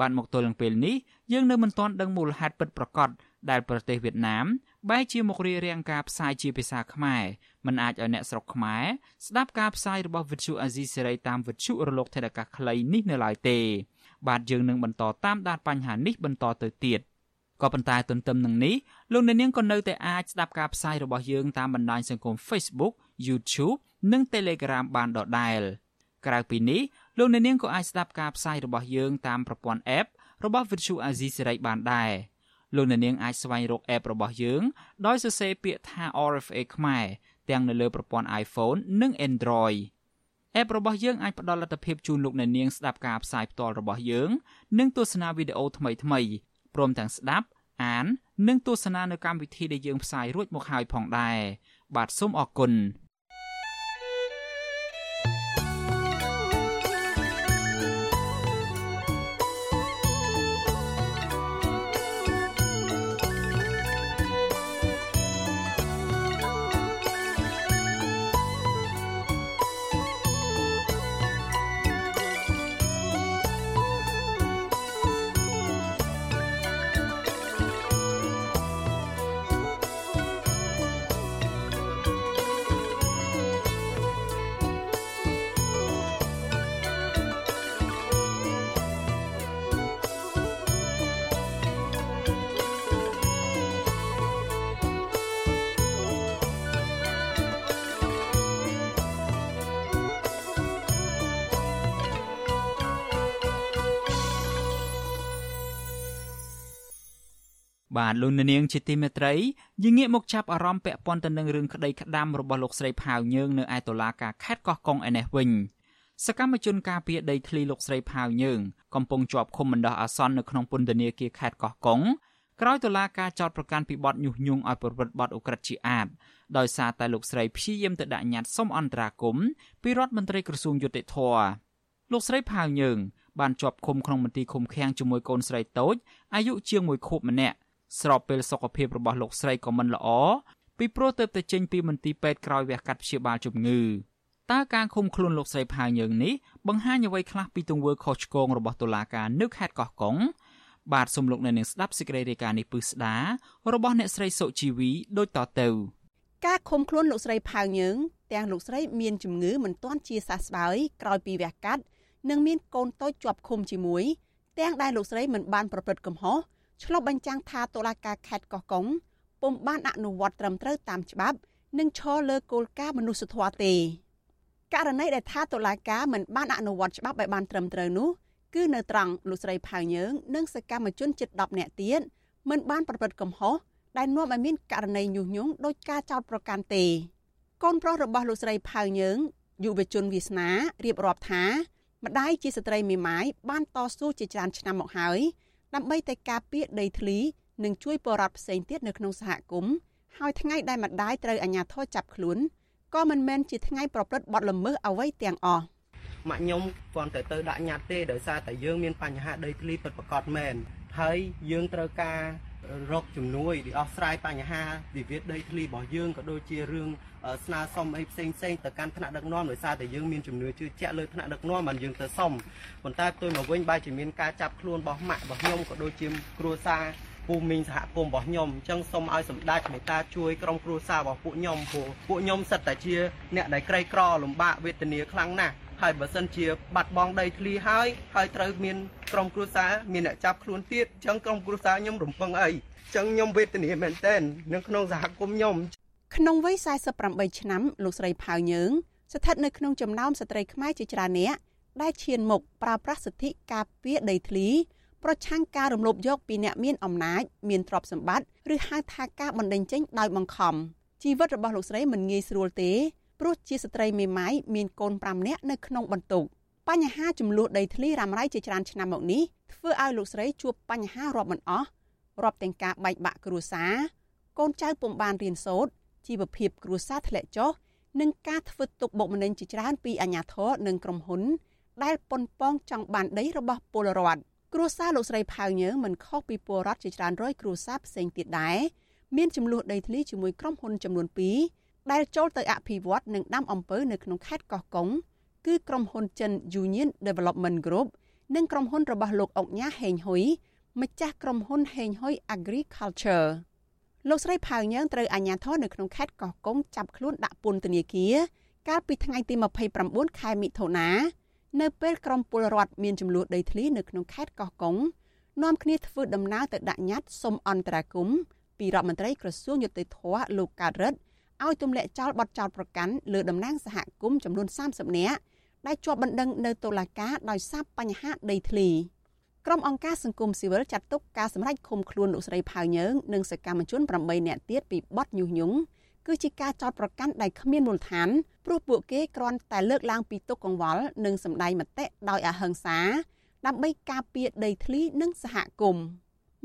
បានមកទល់នឹងពេលនេះយើងនៅមិនទាន់ដឹងមូលហេតុពិតប្រាកដដែលប្រទេសវៀតណាម បែរជាមករៀបរៀងការផ្សាយជាភាសាខ្មែរមិនអាចឲ្យអ្នកស្រុកខ្មែរស្ដាប់ការផ្សាយរបស់វិទ្យុអាស៊ីសេរីតាមវិទ្យុរលកថេដាកាខ្លីនេះនៅឡើយទេ បាទយើងនឹងបន្តតាមដានបញ្ហានេះបន្តទៅទៀតក៏ប៉ុន្តែទន្ទឹមនឹងនេះលោកអ្នកនាងក៏នៅតែអាចស្ដាប់ការផ្សាយរបស់យើងតាមបណ្ដាញសង្គម Facebook YouTube និង Telegram បានដដែលក្រៅពីនេះលោកអ្នកនាងក៏អាចស្ដាប់ការផ្សាយរបស់យើងតាមប្រព័ន្ធ App របស់ Vuthu Azizi Serai បានដែរ លោកអ្នកនាងអាចស្វែងរក App របស់យើង ដោយសរសេរពាក្យថា RFA ខ្មែរទាំងនៅលើប្រព័ន្ធ iPhone និង Android App របស់យើងអាចផ្ដល់លទ្ធភាពជូនលោកអ្នកនាងស្ដាប់ការផ្សាយផ្ទាល់របស់យើង និងទស្សនាវីដេអូថ្មីៗព្រមទាំងស្ដាប់អាន និងទស្សនានៅកម្មវិធីដែលយើងផ្សាយរួចមកហើយផងដែរបាទសូមអរគុណ បាទលោកនាងជាទីមេត្រីយើងងាកមកចាប់អារម្មណ៍ពាក់ព័ន្ធទៅនឹងរឿងក្តីក្តាំរបស់លោកស្រីផាវយើងនៅឯតុលាការខេត្តកោះកុងឯនេះវិញសកម្មជនការពារដីធ្លីលោកស្រីផាវយើងកំពុងជាប់ឃុំបណ្ដោះអាសន្ននៅក្នុងពន្ធនាគារខេត្តកោះកុងក្រោយតុលាការចោទប្រកាន់ពីបទញុះញង់ឲ្យប្រព្រឹត្តបទឧក្រិដ្ឋជាអាតដោយសារតែលោកស្រីព្យាយាមទៅដាក់ញត្តិសុំអន្តរាគមន៍ពីរដ្ឋមន្ត្រីក្រសួងយុតិធធលោកស្រីផាវយើងបានជាប់ឃុំក្នុងមន្ទីរឃុំឃាំងជាមួយកូនស្រីតូចអាយុជាង1ខួបម្នាក់ ស្របពេលសុខភាពរបស់លោកស្រីក៏មិនល្អពីព្រោះទៅតែចេញពីមន្ទីរពេទ្យក្រោយវះកាត់ព្យាបាលជំងឺតើការឃុំខ្លួនលោកស្រីផាវយើងនេះបង្ហាញអ្វីខ្លះពីទង្វើខុសឆ្គងរបស់តុលាការនៅខេត្តកោះកុងបាទសូមលោកអ្នកនាងស្ដាប់សេចក្តីរាយការណ៍នេះពឹស្ដារបស់អ្នកស្រីសុជីវីដូចតទៅការឃុំខ្លួនលោកស្រីផាវយើងទាំងលោកស្រីមានជំងឺមិនទាន់ជាសះស្បើយក្រោយពីវះកាត់និងមានកូនតូចជាប់ឃុំជាមួយទាំងដែលលោកស្រីមិនបានប្រព្រឹត្តកំហុស ឆ្លុះបញ្ចាំងថាតុលាការខេត្តកោះកុងពុំបានអនុវត្តត្រឹមត្រូវតាមច្បាប់និងឈលលើគោលការណ៍មនុស្សធម៌ទេករណីដែលថាតុលាការមិនបានអនុវត្តច្បាប់ឲ្យបានត្រឹមត្រូវនោះគឺនៅត្រង់លោកស្រីផៅយើងនិងសកម្មជនជិត10នាក់ទៀតមិនបានប្រព្រឹត្តកំហុសដែលនាំឲ្យមានករណីញុះញង់ដោយការចោទប្រកាន់ទេកូនប្រុសរបស់លោកស្រីផៅយើងយុវជនវាសនារៀបរាប់ថាម្ដាយជាស្ត្រីមេម៉ាយបានតស៊ូជាច្រើនឆ្នាំមកហើយ ដើម្បីតែការពារដីធ្លីនិងជួយបរិវត្តផ្សេងទៀតនៅក្នុងសហគមន៍ហើយថ្ងៃដែលម្ដាយត្រូវអាជ្ញាធរចាប់ខ្លួនក៏មិនមែនជាថ្ងៃប្រព្រឹត្តបទល្មើសអ្វីទាំងអស់ម៉ាក់ខ្ញុំគ្រាន់តែទៅដាក់ញត្តិទេដោយសារតែយើងមានបញ្ហាដីធ្លីពិតប្រាកដមែនហើយយើងត្រូវការ រកជំនួយដោះស្រាយបញ្ហាវិវាទដីធ្លីរបស់យើងក៏ដូចជារឿងស្នើសុំអីផ្សេងផ្សេងទៅកាន់ថ្នាក់ដឹកនាំដោយសារតែយើងមានជំនឿជឿជាក់លើថ្នាក់ដឹកនាំបានយើងទៅសុំប៉ុន្តែផ្ទុយមកវិញបែរជាមានការចាប់ខ្លួនរបស់ម៉ាក់របស់ខ្ញុំក៏ដូចជាគ្រួសារភូមិមីងសហគមន៍របស់ខ្ញុំអញ្ចឹងសូមឲ្យសម្ដេចមេត្តាជួយក្រុមគ្រួសាររបស់ពួកខ្ញុំព្រោះពួកខ្ញុំសិតតែជាអ្នកដែលក្រីក្រលំបាកវេទនាខ្លាំងណាស់ ហើយបើសិនជាបាត់បង់ដីធ្លីហើយហើយត្រូវមានក្រុមគ្រួសារមានអ្នកចាប់ខ្លួនទៀតអញ្ចឹងក្រុមគ្រួសារខ្ញុំរំពឹងអីអញ្ចឹងខ្ញុំវេទនាមែនទែននៅក្នុងសហគមន៍ខ្ញុំក្នុងវ័យ48ឆ្នាំលោកស្រីផៅយើងស្ថិតនៅក្នុងចំណោមស្ត្រីខ្មែរជាច្រើនអ្នកដែលឈានមុខប្រើប្រាស់សិទ្ធិការពារដីធ្លីប្រឆាំងការរំលោភយកពីអ្នកមានអំណាចមានទ្រព្យសម្បត្តិឬហៅថាការបណ្តេញចេញដោយបង្ខំជីវិតរបស់លោកស្រីមិនងាយស្រួលទេ ព្រោះជាស្ត្រីមេម៉ាយមានកូន5នាក់នៅក្នុងបន្ទុកបញ្ហាចំនួនដីធ្លីរ៉ាំរ៉ៃជាច្រើនឆ្នាំមកនេះធ្វើឲ្យលោកស្រីជួបបញ្ហារាប់មិនអស់រាប់ទាំងការបែកបាក់គ្រួសារកូនចៅពុំបានរៀនសូត្រជីវភាពគ្រួសារធ្លាក់ចុះនិងការធ្វើទុកបុកម្នេញជាច្រើនពីអាជ្ញាធរនិងក្រុមហ៊ុន ដែលប៉ុនប៉ងចង់បានដីរបស់ពលរដ្ឋគ្រួសារលោកស្រីផៅញើមិនខុសពីពលរដ្ឋជាច្រើនរយគ្រួសារផ្សេងទៀតដែរមានចំនួនដីធ្លីជាមួយក្រុមហ៊ុនចំនួន2 ដែលចូលទៅអភិវឌ្ឍនិងដាំអំពៅនៅក្នុងខេត្តកោះកុងគឺក្រុមហ៊ុនចិន Union Development Group និងក្រុមហ៊ុនរបស់លោកអុកញ៉ាហេងហ៊ុយម្ចាស់ក្រុមហ៊ុនហេងហ៊ុយ Agriculture លោកស្រីផៅញើងត្រូវអាជ្ញាធរនៅក្នុងខេត្តកោះកុងចាប់ខ្លួនដាក់ពន្ធនាគារកាលពីថ្ងៃទី29ខែមិថុនានៅពេលក្រុមពលរដ្ឋមានចំនួនដីធ្លីនៅក្នុងខេត្តកោះកុងនាំគ្នាធ្វើដំណើរទៅដាក់ញត្តិសុំអន្តរាគមន៍ពីរដ្ឋមន្ត្រីក្រសួងយុតិធធលោកកើតរិទ្ធ ឲ្យទម្លាក់ចោលបទចោទប្រកាន់លើតំណាងសហគមន៍ចំនួន30នាក់ដែលជាប់បណ្ដឹងនៅតុលាការដោយសារបញ្ហាដីធ្លីក្រុមអង្គការសង្គមស៊ីវិលចាត់ទុកការសម្រេចឃុំខ្លួនលោកស្រីផៅញើងនិងសកម្មជន8នាក់ទៀតពីបទញុះញង់គឺជាការចោទប្រកាន់ដែលគ្មានមូលដ្ឋានព្រោះពួកគេគ្រាន់តែលើកឡើងពីទុកកង្វល់និងសម្ដែងមតិដោយអហិង្សា ដើម្បីការពារដីធ្លីនិងសហគមន៍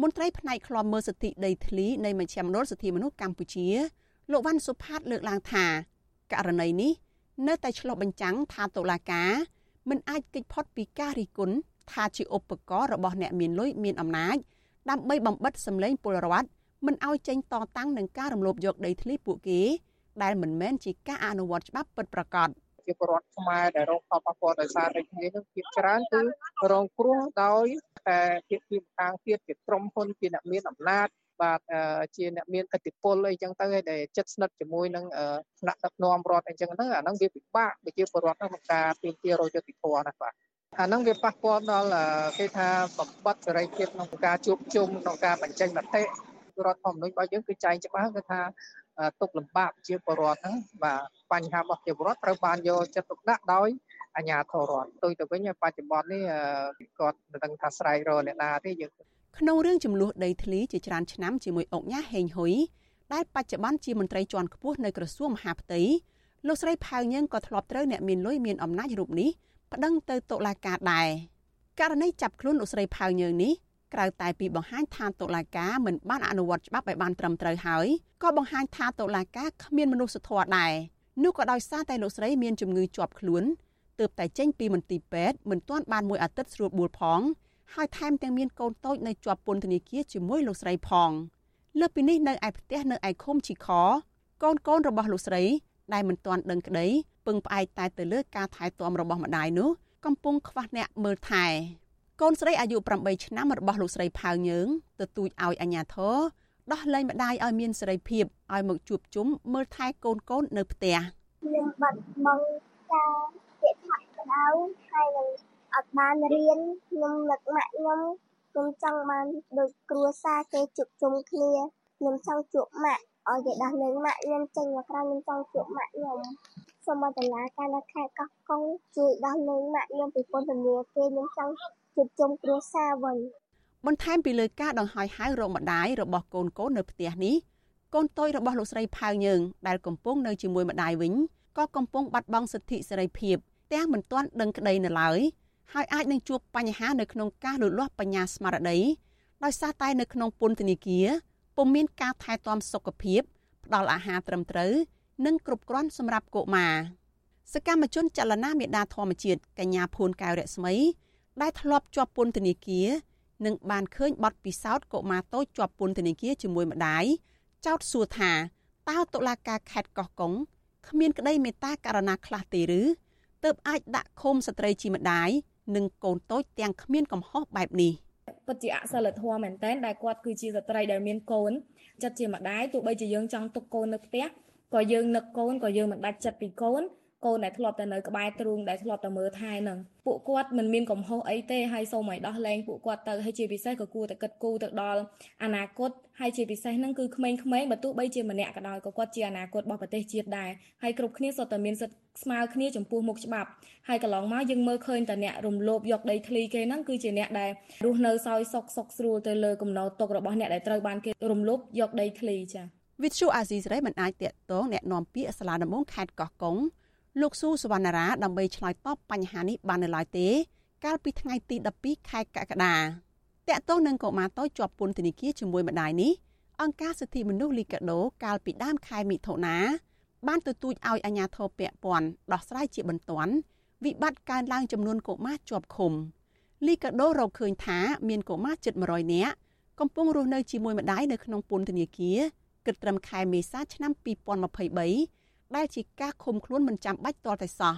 មន្ត្រីផ្នែកឃ្លាំមើលសិទ្ធិដីធ្លីនៃមជ្ឈមណ្ឌលសិទ្ធិមនុស្សកម្ពុជា លោកវ៉ាន់សុផាតលើកឡើងថាករណីនេះនៅតែឆ្លុះបញ្ចាំងថាតុលាការមិនអាចគេចផុតពីការរិះគន់ថាជាឧបករណ៍របស់អ្នកមានលុយមានអំណាចដើម្បីបំបិតសម្លេងពលរដ្ឋមិនឲ្យចេញតតាំងនឹងការរំលោភយកដីធ្លីពួកគេ ដែលមិនមែនជាការអនុវត្តច្បាប់ពិតប្រាកដជាពលរដ្ឋខ្មែរដែលរងផលប៉ះពាល់ដោយសាររដ្ឋនេះនឹងភាគច្រើនគឺរងគ្រោះដោយតែភាគីម្ខាងទៀតជាក្រុមហ៊ុនជាអ្នកមានអំណាច បាទជាអ្នកមានឥទ្ធិពលអីចឹងទៅដែលចិត្តស្និទ្ធជាមួយនឹងថ្នាក់ដឹកនាំរដ្ឋអីចឹងទៅអាហ្នឹងវាពិបាកប្រជាពលរដ្ឋក្នុងការទាមទាររយយុត្តិធម៌ណាបាទអាហ្នឹងវាប៉ះពាល់ដល់គេថាបំបត្តិសេរីភាពក្នុងការជួបជុំក្នុងការបញ្ចេញមតិរដ្ឋធម្មនុញ្ញរបស់យើងគឺចែងច្បាស់គឺថាទុកលំបាកជាពលរដ្ឋហ្នឹងបាទបញ្ហារបស់ជាពលរដ្ឋត្រូវបានយកចិត្តទុកដាក់ដោយអាជ្ញាធររដ្ឋទៅទៅវិញបច្ចុប្បន្ននេះគាត់មិនដឹងថាស្រ័យរកអ្នកណាទេយើង ក្នុងរឿងចំនួនដីធ្លីជាច្រើនឆ្នាំជាមួយអុកញ៉ាហេងហ៊ុយដែលបច្ចុប្បន្នជាមន្ត្រីជាន់ខ្ពស់នៅក្រសួងមហាផ្ទៃលោកស្រីផៅញើងក៏ធ្លាប់ត្រូវអ្នកមានលុយមានអំណាចរូបនេះប្តឹងទៅតុលាការដែរករណីចាប់ខ្លួនលោកស្រីផៅញើងនេះក្រៅតែពីបង្ហាញថាតុលាការមិនបានអនុវត្តច្បាប់ឲ្យបានត្រឹមត្រូវហើយក៏បង្ហាញថាតុលាការគ្មានមនុស្សធម៌ដែរនោះក៏ដោយសារតែលោកស្រីមានជំងឺជាប់ខ្លួនទើបតែចេញពីមន្ទីរពេទ្យមិនទាន់បានមួយអាទិត្យស្រួលបួលផង ហើយថែមទាំងមានកូនតូចនៅជាប់ពន្ធនាគារជាមួយលោកស្រីផងលើពីនេះនៅឯផ្ទះនៅឯឃុំជីខកូនកូនរបស់លោកស្រី ដែលមិនទាន់ដឹងក្តីពឹងផ្អែកតែទៅលើការថែទាំរបស់ម្ដាយនោះកំពុងខ្វះអ្នកមើលថែកូនស្រីអាយុ8ឆ្នាំរបស់លោកស្រីផៅញើងទទូចឲ្យអាជ្ញាធរដោះលែងម្ដាយឲ្យមានសេរីភាពឲ្យមកជួបជុំមើលថែកូនកូននៅផ្ទះខ្ញុំបាត់បង់ការពាក្យថាក្តៅហើយនឹង អត់បានរៀនខ្ញុំនឹកម៉ាក់ខ្ញុំខ្ញុំចង់បានដូចគ្រួសារគេជួបជុំគ្នាខ្ញុំចង់ជួបម៉ាក់ឲ្យគេដោះលែងម៉ាក់ខ្ញុំចេញមកក្រៅខ្ញុំចង់ជួបម៉ាក់ខ្ញុំសូមឲ្យតឡាការនៅខេត្តកោះកុងជួយដោះលែងម៉ាក់ខ្ញុំពីពន្ធនាគារខ្ញុំចង់ជួបជុំគ្រួសារវិញបន្ថែមពីលើការដង្ហោយហៅរកម្ដាយរបស់កូនកូននៅផ្ទះនេះកូនតូចរបស់លោកស្រីផៅញើងដែលកំពុងនៅជាមួយម្ដាយវិញក៏កំពុងបាត់បង់សិទ្ធិសេរីភាពទាំងមិនទាន់ដឹងក្តីនៅឡើយ ហើយអាចនឹងជួបបញ្ហានៅក្នុងការលូតលាស់បញ្ញាស្មារតីដោយសារតែនៅក្នុងពន្ធនាគារពុំមានការថែទាំសុខភាពផ្ដល់អាហារត្រឹមត្រូវនិងគ្រប់គ្រាន់សម្រាប់កុមារសកម្មជនចលនាមេដាធម្មជាតិកញ្ញាភួនកែវរស្មី ដែលធ្លាប់ជាប់ពន្ធនាគារនិងបានឃើញបទពិសោធន៍កុមារតូចជាប់ពន្ធនាគារជាមួយម្ដាយចោទសួរថាតើតុលាការខេត្តកោះកុងគ្មានក្តីមេត្តាករណាខ្លះទេឬទើបអាចដាក់ឃុំស្ត្រីជាម្ដាយ និងកូនតូចទាំងគ្មានកំហុសបែបនេះពិតជាអសិលធម៌មែនតើដែលគាត់គឺជាស្ត្រីដែលមានកូនចិត្តជាម្ដាយទោះបីជាយើងចង់ទុកកូននៅផ្ទះក៏យើងនឹកកូនក៏យើងមិនដាច់ចិត្តពីកូន កូនដែលធ្លាប់តែនៅក្បែរទ្រូងដែលធ្លាប់តែមើលថែនឹងពួកគាត់មិនមានកំហុសអីទេហើយសូមឲ្យដោះលែងពួកគាត់ទៅហើយជាពិសេសក៏គួរតែគិតគូរទៅដល់អនាគតហើយជាពិសេសហ្នឹងគឺក្មេងៗបើទោះបីជាម្នាក់ក៏ដោយក៏គាត់ជាអនាគតរបស់ប្រទេសជាតិដែរហើយគ្រប់គ្នាសុទ្ធតែមានសិទ្ធិស្មើគ្នាចំពោះមុខច្បាប់ហើយកន្លងមកយើងមើលឃើញតែអ្នករំលោភយកដីធ្លីគេហ្នឹងគឺជាអ្នកដែលរស់នៅសោយសុខសុខស្រួលទៅលើកំណោទុករបស់អ្នកដែលត្រូវបានគេរំលោភយកដីធ្លីចា៎វិទ្យុអាស៊ីសេរីមិនអាចតាក់ទងแนะនាំពាក្យសាលាដំបងខេត្តកោះកុង លោកស៊ូសវណ្ណារាដើម្បីឆ្លើយតបបញ្ហានេះបាននៅឡើយទេ កាលពីថ្ងៃទី12ខែកក្កដាតាក់ទងនឹងកុមារតូចជាប់ពន្ធនាគារជាមួយម្ដាយនេះអង្គការសិទ្ធិមនុស្សលីកាដូកាលពីដើមខែមិថុនាបានទទូចឲ្យអាជ្ញាធរពាក់ព័ន្ធដោះស្រាយជាបន្ទាន់វិបត្តិកើនឡើងចំនួនកុមារជាប់ឃុំលីកាដូរកឃើញថាមានកុមារជិត100នាក់កំពុងរស់នៅជាមួយម្ដាយនៅក្នុងពន្ធនាគារគិតត្រឹមខែមេសាឆ្នាំ2023 ដែលជាការឃុំខ្លួនមិនចាំបាច់ទាល់តែសោះ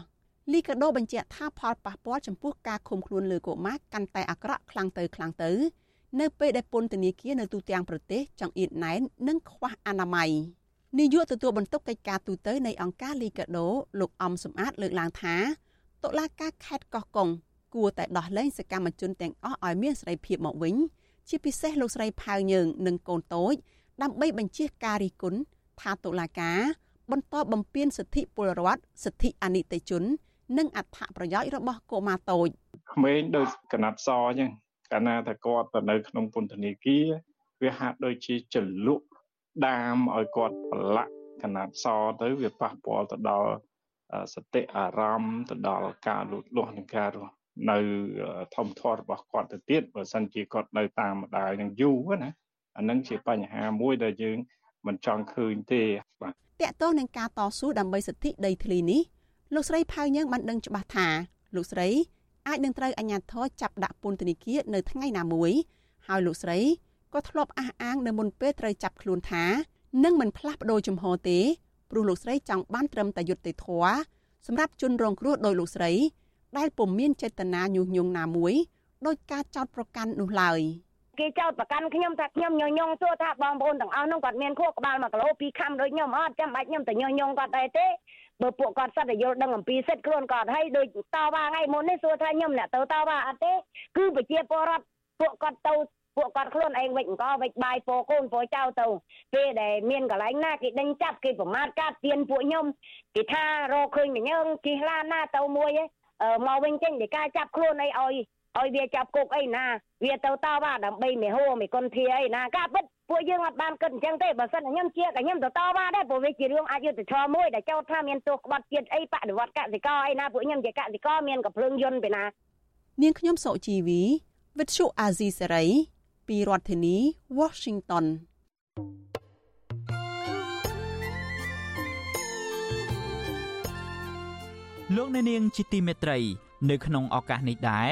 លីកាដូបញ្ជាក់ថាផលប៉ះពាល់ចំពោះការឃុំខ្លួនលើកុមារកាន់តែអាក្រក់ខ្លាំងទៅខ្លាំងទៅនៅពេលដែលពន្ធនាគារនៅទូទាំងប្រទេសចង្អៀតណែននិងខ្វះអនាម័យនាយកទទួលបន្ទុកកិច្ចការទូតនៃអង្គការលីកាដូលោកអំសំអាតលើកឡើងថាតុលាការខេត្តកោះកុងគួរតែដោះលែងសកម្មជនទាំងអស់ឲ្យមានសេរីភាពមកវិញជាពិសេសលោកស្រីផៅយើងនិងកូនតូចដើម្បីបញ្ជាការរិះគន់ថាតុលាការ បន្តបំពានសិទ្ធិពលរដ្ឋសិទ្ធិអនិច្ចជន និងអត្ថប្រយោជន៍របស់កុមារតូចក្មេងដូចកណាត់សអញ្ចឹងកាលណាថាគាត់ទៅនៅក្នុងពន្ធនាគារវាហាក់ដូចជាចលក់ដាមឲ្យគាត់ប្រឡាក់កណាត់សទៅវាប៉ះពាល់ទៅដល់សតិអារម្មណ៍ទៅដល់ការលូតលាស់និងការរស់នៅធម្មធម៌របស់គាត់ទៅទៀតបើសិនជាគាត់នៅតាមម្ដាយនឹងយូរណាអានឹងជាបញ្ហាមួយដែលយើងមិនចង់ឃើញទេបាទ តកតងនឹងការតស៊ូដើម្បីសិទ្ធិដីធ្លីនេះលោកស្រីផៅយើងបានដឹងច្បាស់ថាលោកស្រីអាចនឹងត្រូវអាជ្ញាធរចាប់ដាក់ពន្ធនាគារនៅថ្ងៃណាមួយហើយលោកស្រីក៏ធ្លាប់អះអាងនៅមុនពេលត្រូវចាប់ខ្លួនថានឹងមិនផ្លាស់ប្ដូរជំហរទេព្រោះលោកស្រីចង់បានត្រឹមតែយុត្តិធម៌សម្រាប់ជនរងគ្រោះដោយលោកស្រី ដែលពុំមានចេតនាញុះញង់ណាមួយដោយការចោទប្រកាន់នោះឡើយ គេចោទប្រកាន់ខ្ញុំថាខ្ញុំញុះញង់ទោះថាបងប្អូនទាំងអស់នោះគាត់មានខួរក្បាល1គីឡូ2ខាំដូចខ្ញុំអត់ចាំបាច់ខ្ញុំទៅញុះញង់គាត់ដែរទេបើពួកគាត់សិតតែយល់ដឹងអំពីសិទ្ធិខ្លួនគាត់ហើយដូចតវ៉ាថ្ងៃមុននេះសួរថាខ្ញុំអ្នកទៅតវ៉ាអត់ទេគឺប្រជាពលរដ្ឋពួកគាត់ទៅពួកគាត់ខ្លួនឯងវិចអង្គវិចបាយពោកូនពោចៅទៅពេលដែលមានកន្លែងណាគេដេញចាប់គេប្រមាថកាត់ទៀនពួកខ្ញុំគេថារកឃើញម្យើងជិះឡានណាទៅមួយមកវិញចេញពីការចាប់ខ្លួនអីឲ្យ ឲ្យវាចាប់គុកអីណាវាទៅតវ៉ាដើម្បីមេហោមេគុនធាអីណាការពិតពួកយើងអត់បានគិតអញ្ចឹងទេបើសិនខ្ញុំជាក៏ខ្ញុំទៅតវ៉ាដែរព្រោះវាជារឿងអយុត្តិធម៌មួយដែលចោទថាមានទោសក្បត់ជាតិអីបដិវត្តកសិករអីណាពួកខ្ញុំជាកសិករមានកំភ្លើងយន្តពីណានាងខ្ញុំសុជីវីវិទ្យុអាស៊ីសេរីពីរដ្ឋធានី Washington លោកអ្នកនាងជាទីមេត្រី នៅក្នុងឱកាសនេះដែរ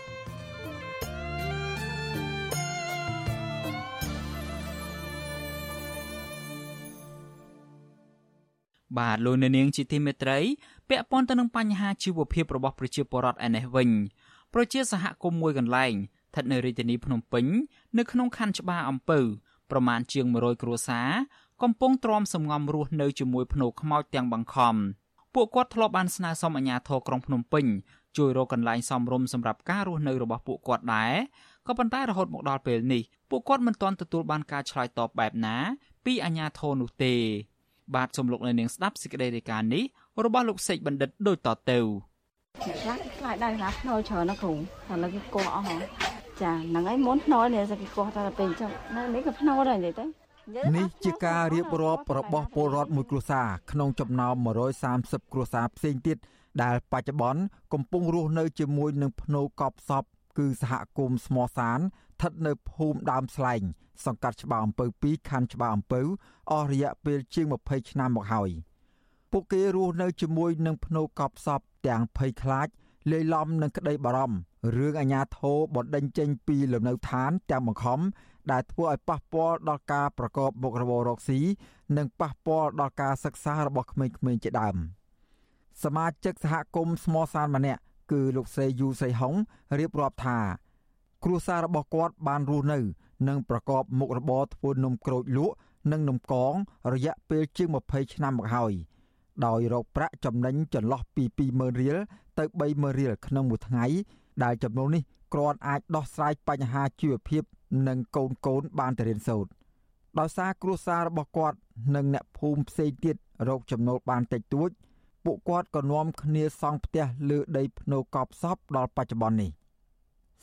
បាទលោកអ្នកនាងជាទីមេត្រីពាក់ព័ន្ធទៅនឹងបញ្ហាជីវភាពរបស់ប្រជាពលរដ្ឋឯនេះវិញប្រជាសហគមន៍មួយកន្លែងស្ថិតនៅរាជធានីភ្នំពេញនៅក្នុងខណ្ឌច្បារអំពៅប្រមាណជាង100គ្រួសារកំពុងទ្រាំសំងំរស់នៅជាមួយភ្នោខ្មោចទាំងបង្ខំពួកគាត់ធ្លាប់បានស្នើសុំអាជ្ញាធរក្រុងភ្នំពេញជួយរកកន្លែងសមរម្យសម្រាប់ការរស់នៅរបស់ពួកគាត់ដែរក៏ប៉ុន្តែរហូតមកដល់ពេលនេះពួកគាត់មិនទាន់ទទួលបានការឆ្លើយតបបែបណាពីអាជ្ញាធរនោះទេ បាទសូមលោកនៅនាងស្ដាប់សេចក្តីរាយការណ៍នេះរបស់លោកសេកបណ្ឌិតដូចតទៅខ្លះខ្លាចដែរខ្លះភ្នោច្រើនណាគ្រូតែលើគេកោះអស់ហ៎ចាហ្នឹងហើយមុនភ្នោនេះគេកោះតែពេលអញ្ចឹងនៅនេះក៏ភ្នោដែរនិយាយទៅនេះជាការរៀបរាប់របស់ពលរដ្ឋមួយគ្រួសារក្នុងចំណោម130គ្រួសារផ្សេងទៀតដែលបច្ចុប្បន្នកំពុងរស់នៅជាមួយនឹងភ្នូកប់សពគឺសហគមន៍ស្មោះសានស្ថិតនៅភូមិដើមស្លែងសង្កាត់ច្បារអំពៅ2ខណ្ឌច្បារអំពៅអស់រយៈពេលជាង20ឆ្នាំមកហើយពួកគេរស់នៅជាមួយនឹងភ្នូកប់សពទាំងភ័យខ្លាចលាយឡំនឹងក្តីបារម្ភរឿងអាញាធរបណ្ដេញចេញពីលំនៅឋានទាំងបង្ខំដែលធ្វើឲ្យប៉ះពាល់ដល់ការប្រកបមុខរបររកស៊ីនិងប៉ះពាល់ដល់ការសិក្សារបស់ក្មេងៗជាដើមសមាជិកសហគមន៍ស្មសានម្នាក់គឺលោកស្រីយូស្រីហុងរៀបរាប់ថា គ្រួសាររបស់គាត់បានរស់នៅ និងប្រកបមុខរបរធ្វើនំក្រូចលក់និងនំកង រយៈពេលជាង20ឆ្នាំមកហើយដោយរកប្រាក់ចំណេញចន្លោះពី20000រៀលទៅ30000រៀលក្នុងមួយថ្ងៃ ដែលចំណូលនេះគ្រាន់អាចដោះស្រាយបញ្ហាជីវភាព និងកូនកូនបានទៅរៀនសូត្រដោយសារគ្រួសាររបស់គាត់ និងអ្នកភូមិផ្សេងទៀតរកចំណូលបានតិចតួច ពួកគាត់ក៏នាំគ្នាសង់ផ្ទះលើដីភ្នូកប់សពដល់បច្ចុប្បន្ននេះ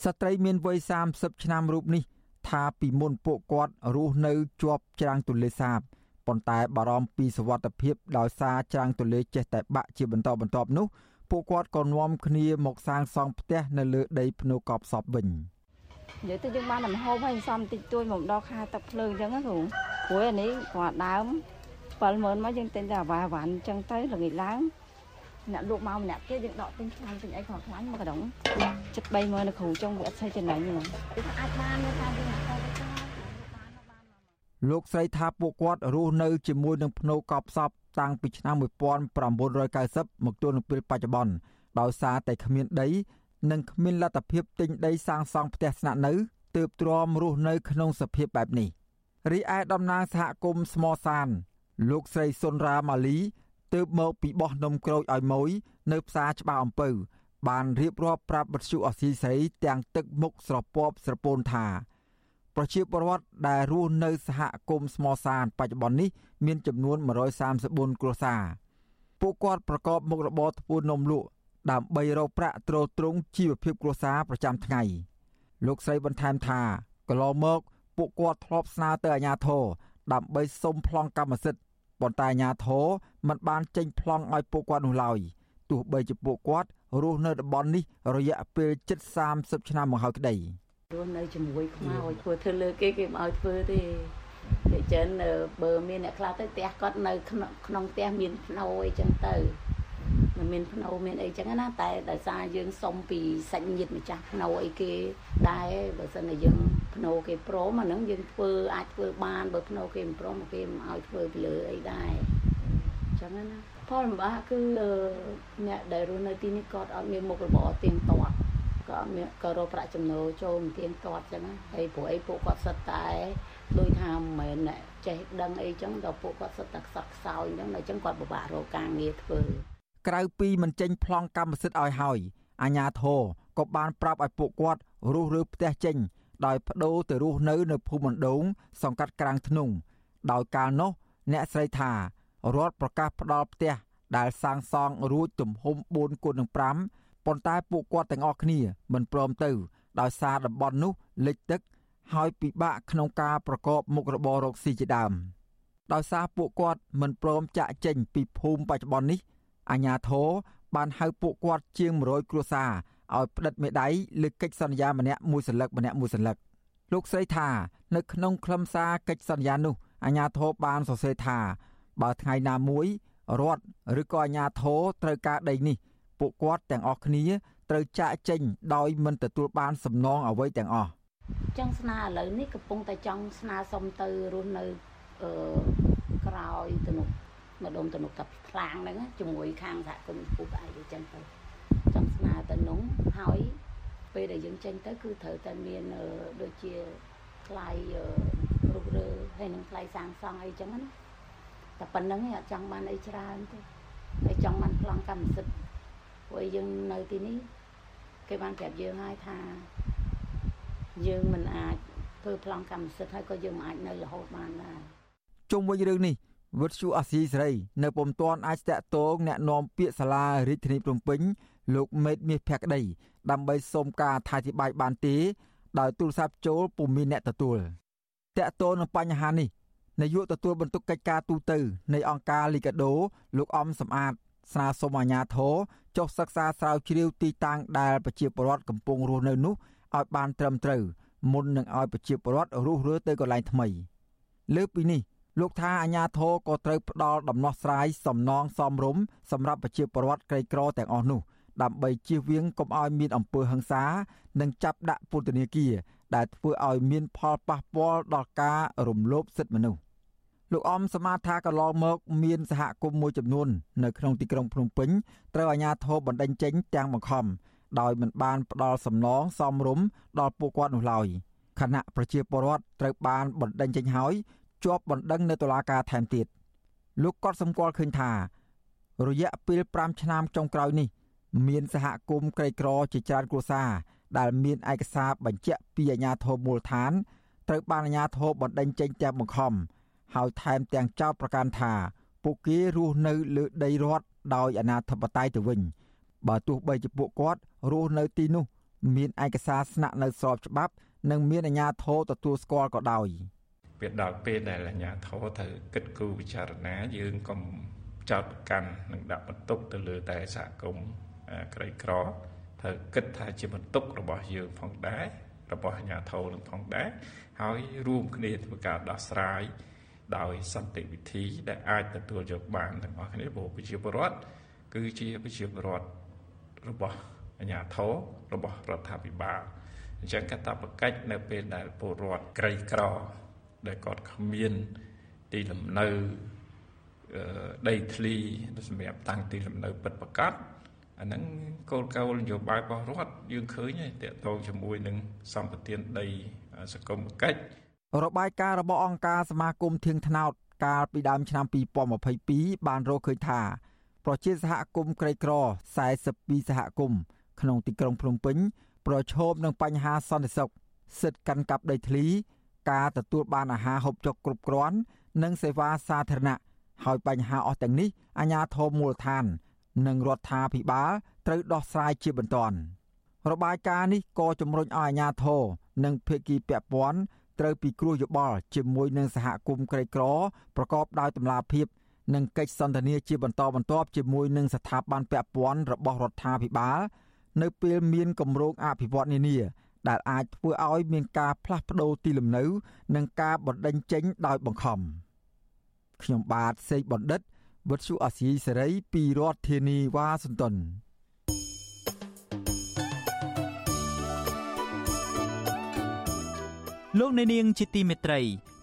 ស្ត្រីមានវ័យ30ឆ្នាំរូបនេះ ថាពីមុនពួកគាត់រស់នៅជាប់ច្រាំងទន្លេសាបប៉ុន្តែបារម្ភពីសវត្ថភាពដោយសារច្រាំងទន្លេចេះតែបាក់ជាបន្តបន្ទាប់នោះពួកគាត់ក៏នាំគ្នាមកសាងសង់ផ្ទះនៅលើដីភ្នូកប់សពវិញនិយាយទៅយើងបានតែម្ហូបហើយសំតិចតួចមកដល់ខែទឹកភ្លើងអញ្ចឹងណាគ្រូព្រោះអានេះគាត់ដើម70000មកយើងទិញតែអាវ៉ាវ៉ាន់អញ្ចឹងទៅល្ងាចឡើង អ្នកលក់មកម្នាក់ទៀតយើងដកទិញខ្លាំងទិញអីខ្លាំងខ្លាំងមកកដងចិត្ត30000នៅគ្រូចុងវាអត់ស្អីចំណេញទេអាចបាននៅថាយើងអត់ទៅលោកស្រីថាពួកគាត់រស់នៅជាមួយនឹងភ្នូកប់សពតាំងពីឆ្នាំ1990មកទល់នឹងពេលបច្ចុប្បន្នដោយសារតែគ្មានដី និងគ្មានលទ្ធភាពទិញដីសាងសង់ផ្ទះស្នាក់នៅទើបទ្រាំរស់នៅក្នុងសភាពបែបនេះរីឯតំណាងសហគមន៍ស្មសាន លោកស្រីសុនរ៉ាម៉ាលី ទើបមកពីបោះនំក្រូចឲ្យម៉ួយនៅផ្សារច្បារអំពៅ បានរៀបរាប់ប្រាប់បទសុអសីសេរីទាំងទឹកមុខស្រពាប់ស្រពោនថា ប្រជាពលរដ្ឋដែលរស់នៅសហគមន៍ស្មសានបច្ចុប្បន្ននេះមានចំនួន134គ្រួសារពួកគាត់ប្រកបមុខរបរធ្វើនំលក់ដើម្បីរកប្រាក់ទ្រទ្រង់ជីវភាពគ្រួសារប្រចាំថ្ងៃលោកស្រីបន្ថែមថាកន្លងមក ពួកគាត់ធ្លាប់ស្នើទៅអាជ្ញាធរដើម្បីសុំប្លង់កម្មសិទ្ធិ ប៉ុន្តែអាជ្ញាធរមិនបានចេញប្លង់ឲ្យពួកគាត់នោះឡើយទោះបីជាពួកគាត់រស់នៅតំបន់នេះរយៈពេលជិត30ឆ្នាំមកហើយក្តីរស់នៅជាមួយខ្មោចធ្វើធ្វើលើគេគេមិនឲ្យធ្វើទេតែចិនបើមានអ្នកខ្លះទៅផ្ទះគាត់នៅក្នុងផ្ទះមានភ្នោអីចឹងទៅ មិនមានភ្នោមានអីចឹងណាតែដោយសារយើងសុំពីសាច់ញាតិម្ចាស់ភ្នោអីគេដែរបើសិនជាយើងភ្នោគេព្រមអាហ្នឹងយើងធ្វើអាចធ្វើបានបើភ្នោគេមិនព្រមគេមិនឲ្យធ្វើពីលើអីដែរចឹងណាផលលំបាកគឺអ្នកដែលរស់នៅទីនេះគាត់អត់មានមុខរបរទៀងទាត់ក៏អត់មានក៏រកប្រាក់ចំណូលចូលមិនទៀងទាត់ចឹងណាហើយព្រោះអីពួកគាត់សិតតែដូចថាមិនមែនចេះដឹងអីចឹងដល់ពួកគាត់សិតតែខ្សត់ខ្សោយចឹងដល់ចឹងគាត់ពិបាករកការងារធ្វើ ក្រៅពីមិនចេញប្លង់កម្មសិទ្ធិឲ្យហើយអាញាធរក៏បានប្រាប់ឲ្យពួកគាត់រស់រើផ្ទះចេញ ដោយបដូរទៅរស់នៅនៅភូមិបណ្ដូងសង្កាត់ក្រាំងធ្នងដោយកាលនោះអ្នកស្រីថារដ្ឋប្រកាសផ្ដល់ផ្ទះដែលសាងសង់រួចទំហំ4គុណនឹង5ប៉ុន្តែពួកគាត់ទាំងអស់គ្នាមិនព្រមទៅដោយសារតំបន់នោះលិចទឹកហើយពិបាកក្នុងការប្រកបមុខរបររកស៊ីជាដើមដោយសារពួកគាត់មិនព្រមចាក់ចេញពីភូមិបច្ចុប្បន្ននេះ អាជ្ញាធរបានហៅពួកគាត់ជាង100គ្រួសារឲ្យផ្តិតមេដៃលើកិច្ចសន្យាម្នាក់មួយសន្លឹកម្នាក់មួយសន្លឹកលោកស្រីថានៅក្នុងខ្លឹមសារកិច្ចសន្យានោះអាជ្ញាធរបានសរសេរថា បើថ្ងៃណាមួយរដ្ឋឬក៏អាជ្ញាធរត្រូវការដីនេះ ពួកគាត់ទាំងអស់គ្នាត្រូវចាកចេញដោយមិនទទួលបានសំណងអ្វីទាំងអស់ចង់ស្នើឥឡូវនេះកំពុងតែចង់ស្នើសុំទៅរស់នៅអឺក្រោយទៅនោះ ម្ដុំទៅនោះតាខ្លាំងហ្នឹងជាមួយខាងសហគមន៍ពូក្អែកអញ្ចឹងទៅចង់ស្នើទៅនោះហើយពេលដែលយើងចេញទៅគឺត្រូវតែមានដូចជាថ្លៃរុករើហើយនឹងថ្លៃសាងសង់អីចឹងណាតែប៉ុណ្្នឹងឯងអត់ចង់បានអីច្រើនទេហើយចង់បានប្លង់កម្មសិទ្ធិព្រោះយើងនៅទីនេះគេបានប្រាប់យើងហើយថាយើងមិនអាចធ្វើប្លង់កម្មសិទ្ធិហើយក៏យើងមិនអាចនៅរហូតបានដែរជុំវិញរឿងនេះ វិទ្យុអាស៊ីសេរីនៅពុំទាន់អាចតាក់ទងแนะនាំពាក្យសាលារាជធានីភ្នំពេញលោកមេតមាសភក្តីដើម្បីសូមការអធិប្បាយបានទេដោយទូរស័ព្ទចូលពុំមានអ្នកទទួលតាក់ទងនឹងបញ្ហានេះនាយកទទួលបន្ទុកកិច្ចការទូតនៃអង្គការលីកាដូលោកអំសំអាត ស្នើសុំអាជ្ញាធរចុះសិក្សាស្រាវជ្រាវទីតាំងដែលប្រជាពលរដ្ឋកំពុងរស់នៅនោះឲ្យបានត្រឹមត្រូវមុននឹងឲ្យប្រជាពលរដ្ឋរស់រើទៅកន្លែងថ្មីលើពីនេះ លោកថាអាញាធរក៏ត្រូវផ្ដល់ដំណោះស្រាយសំណងសមរម្យសម្រាប់ប្រជាពលរដ្ឋក្រីក្រទាំងអស់នោះដើម្បីជៀសវាងកុំឲ្យមានអំពើហិង្សានិងចាប់ដាក់ពន្ធនាគារដែលធ្វើឲ្យមានផលប៉ះពាល់ដល់ការរំលោភសិទ្ធិមនុស្សលោកអំសមាថាកន្លងមកមានសហគមន៍មួយចំនួននៅក្នុងទីក្រុងភ្នំពេញត្រូវអាជ្ញាធរបណ្តេញចេញទាំងបង្ខំដោយមិនបានផ្ដល់សំណងសមរម្យដល់ពួកគាត់នោះឡើយខណៈប្រជាពលរដ្ឋត្រូវបានបណ្តេញចេញហើយ ជាប់បណ្ដឹងនៅតុលាការថែមទៀតលោកក៏សម្គាល់ឃើញថា រយៈពេល5ឆ្នាំចុងក្រោយនេះ មានសហគមន៍ក្រីក្រជាច្រើនគ្រួសារដែលមានឯកសារបញ្ជាក់ពីអាជ្ញាធរមូលដ្ឋានត្រូវបានអាជ្ញាធរបណ្តេញចេញទាំងបង្ខំហើយថែមទាំងចោទប្រកាន់ថា ពួកគេរស់នៅលើដីរដ្ឋដោយអនាធិបតេយ្យទៅវិញបើទោះបីជាពួកគាត់រស់នៅទីនោះ មានឯកសារស្នាក់នៅស្របច្បាប់ និងមានអាជ្ញាធរទទួលស្គាល់ក៏ដោយ វាដល់ពេលដែលអាជ្ញាធរត្រូវគិតគូរពិចារណាយើងកុំចោតប្រកាន់និងដាក់បន្ទុកទៅលើតែសហគមន៍ក្រីក្រត្រូវគិតថាជាបន្ទុករបស់យើងផងដែររបស់អាជ្ញាធរនឹងផងដែរហើយរួមគ្នាធ្វើការដោះស្រាយដោយសន្តិវិធីដែលអាចទទួលយកបានទាំងអស់គ្នាព្រោះប្រជាពលរដ្ឋគឺជាប្រជាពលរដ្ឋរបស់អាជ្ញាធររបស់រដ្ឋាភិបាលអញ្ចឹងកាតព្វកិច្ចនៅពេលដែលពលរដ្ឋក្រីក្រ ដែលគាត់គ្មានទីលំនៅដីធ្លីសម្រាប់តាំងទីលំនៅពិតប្រាកដអាហ្នឹងគោលការណ៍នយោបាយរបស់រដ្ឋយើងឃើញហើយតកតងជាមួយនឹងសម្បត្តិដីសង្គមកិច្ចរបាយការណ៍របស់អង្គការសមាគមធៀងថ្នោតកាលពីដើមឆ្នាំ2022បានរកឃើញថាប្រជាសហគមន៍ក្រីក្រ42សហគមន៍ក្នុងទីក្រុងភ្នំពេញប្រឈមនឹងបញ្ហាសន្តិសុខសិទ្ធិកាន់កាប់ដីធ្លី ការទទួលបានអាហារហូបចុកគ្រប់គ្រាន់ និងសេវាសាធារណៈហើយបញ្ហាអស់ទាំងនេះអាជ្ញាធរមូលដ្ឋាន និងរដ្ឋាភិបាលត្រូវដោះស្រាយជាបន្ទាន់របាយការណ៍នេះក៏ជំរុញឲ្យអាជ្ញាធរនិងភាគីពាក់ព័ន្ធត្រូវពិគ្រោះយោបល់ជាមួយនឹងសហគមន៍ក្រីក្រប្រកបដោយតម្លាភាពនិងកិច្ចសន្ទនាជាបន្តបន្ទាប់ជាមួយនឹងស្ថាប័នពាក់ព័ន្ធរបស់រដ្ឋាភិបាល នៅពេលមានគម្រោងអភិវឌ្ឍនានា ដែលអាចធ្វើឲ្យមានការផ្លាស់ប្តូរទីលំនៅ និងការបណ្តេញចេញដោយបង្ខំខ្ញុំបាទសេកបណ្ឌិតវុទ្ធុអាស៊ីសេរីពីរដ្ឋធានីវ៉ាស៊ីនតោនលោកអ្នកនាងជាទីមេត្រី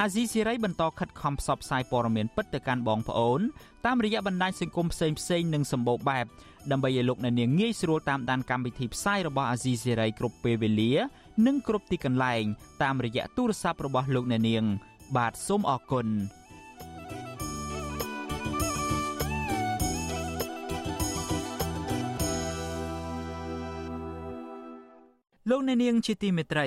អាស៊ីសេរីបន្តខិតខំផ្សព្វផ្សាយព័ត៌មានពិតទៅកាន់បងប្អូនតាមរយៈបណ្ដាញសង្គមផ្សេងផ្សេងនិងសម្បូរបែបដើម្បីឲ្យលោកអ្នកនាងងាយស្រួលតាមដានកម្មវិធីផ្សាយរបស់អាស៊ីសេរីគ្រប់ពេលវេលា និងគ្រប់ទីកន្លែង តាមរយៈទូរស័ព្ទរបស់លោកអ្នកនាង បាទសូមអរគុណលោកអ្នកនាងជាទីមេត្រី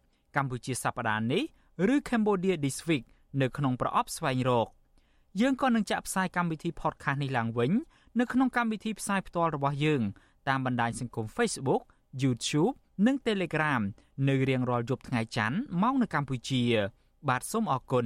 កម្ពុជាសប្តាហ៍នេះឬ Cambodia This Week នៅក្នុងប្រអប់ស្វែងរកយើងក៏នឹងចាក់ផ្សាយកម្មវិធី podcast នេះឡើងវិញ នៅក្នុងកម្មវិធីផ្សាយផ្ទាល់របស់យើង តាមបណ្ដាញសង្គម Facebook YouTube និង Telegram នៅរៀងរាល់យប់ថ្ងៃច័ន្ទម៉ោងនៅកម្ពុជា បាទសូមអរគុណ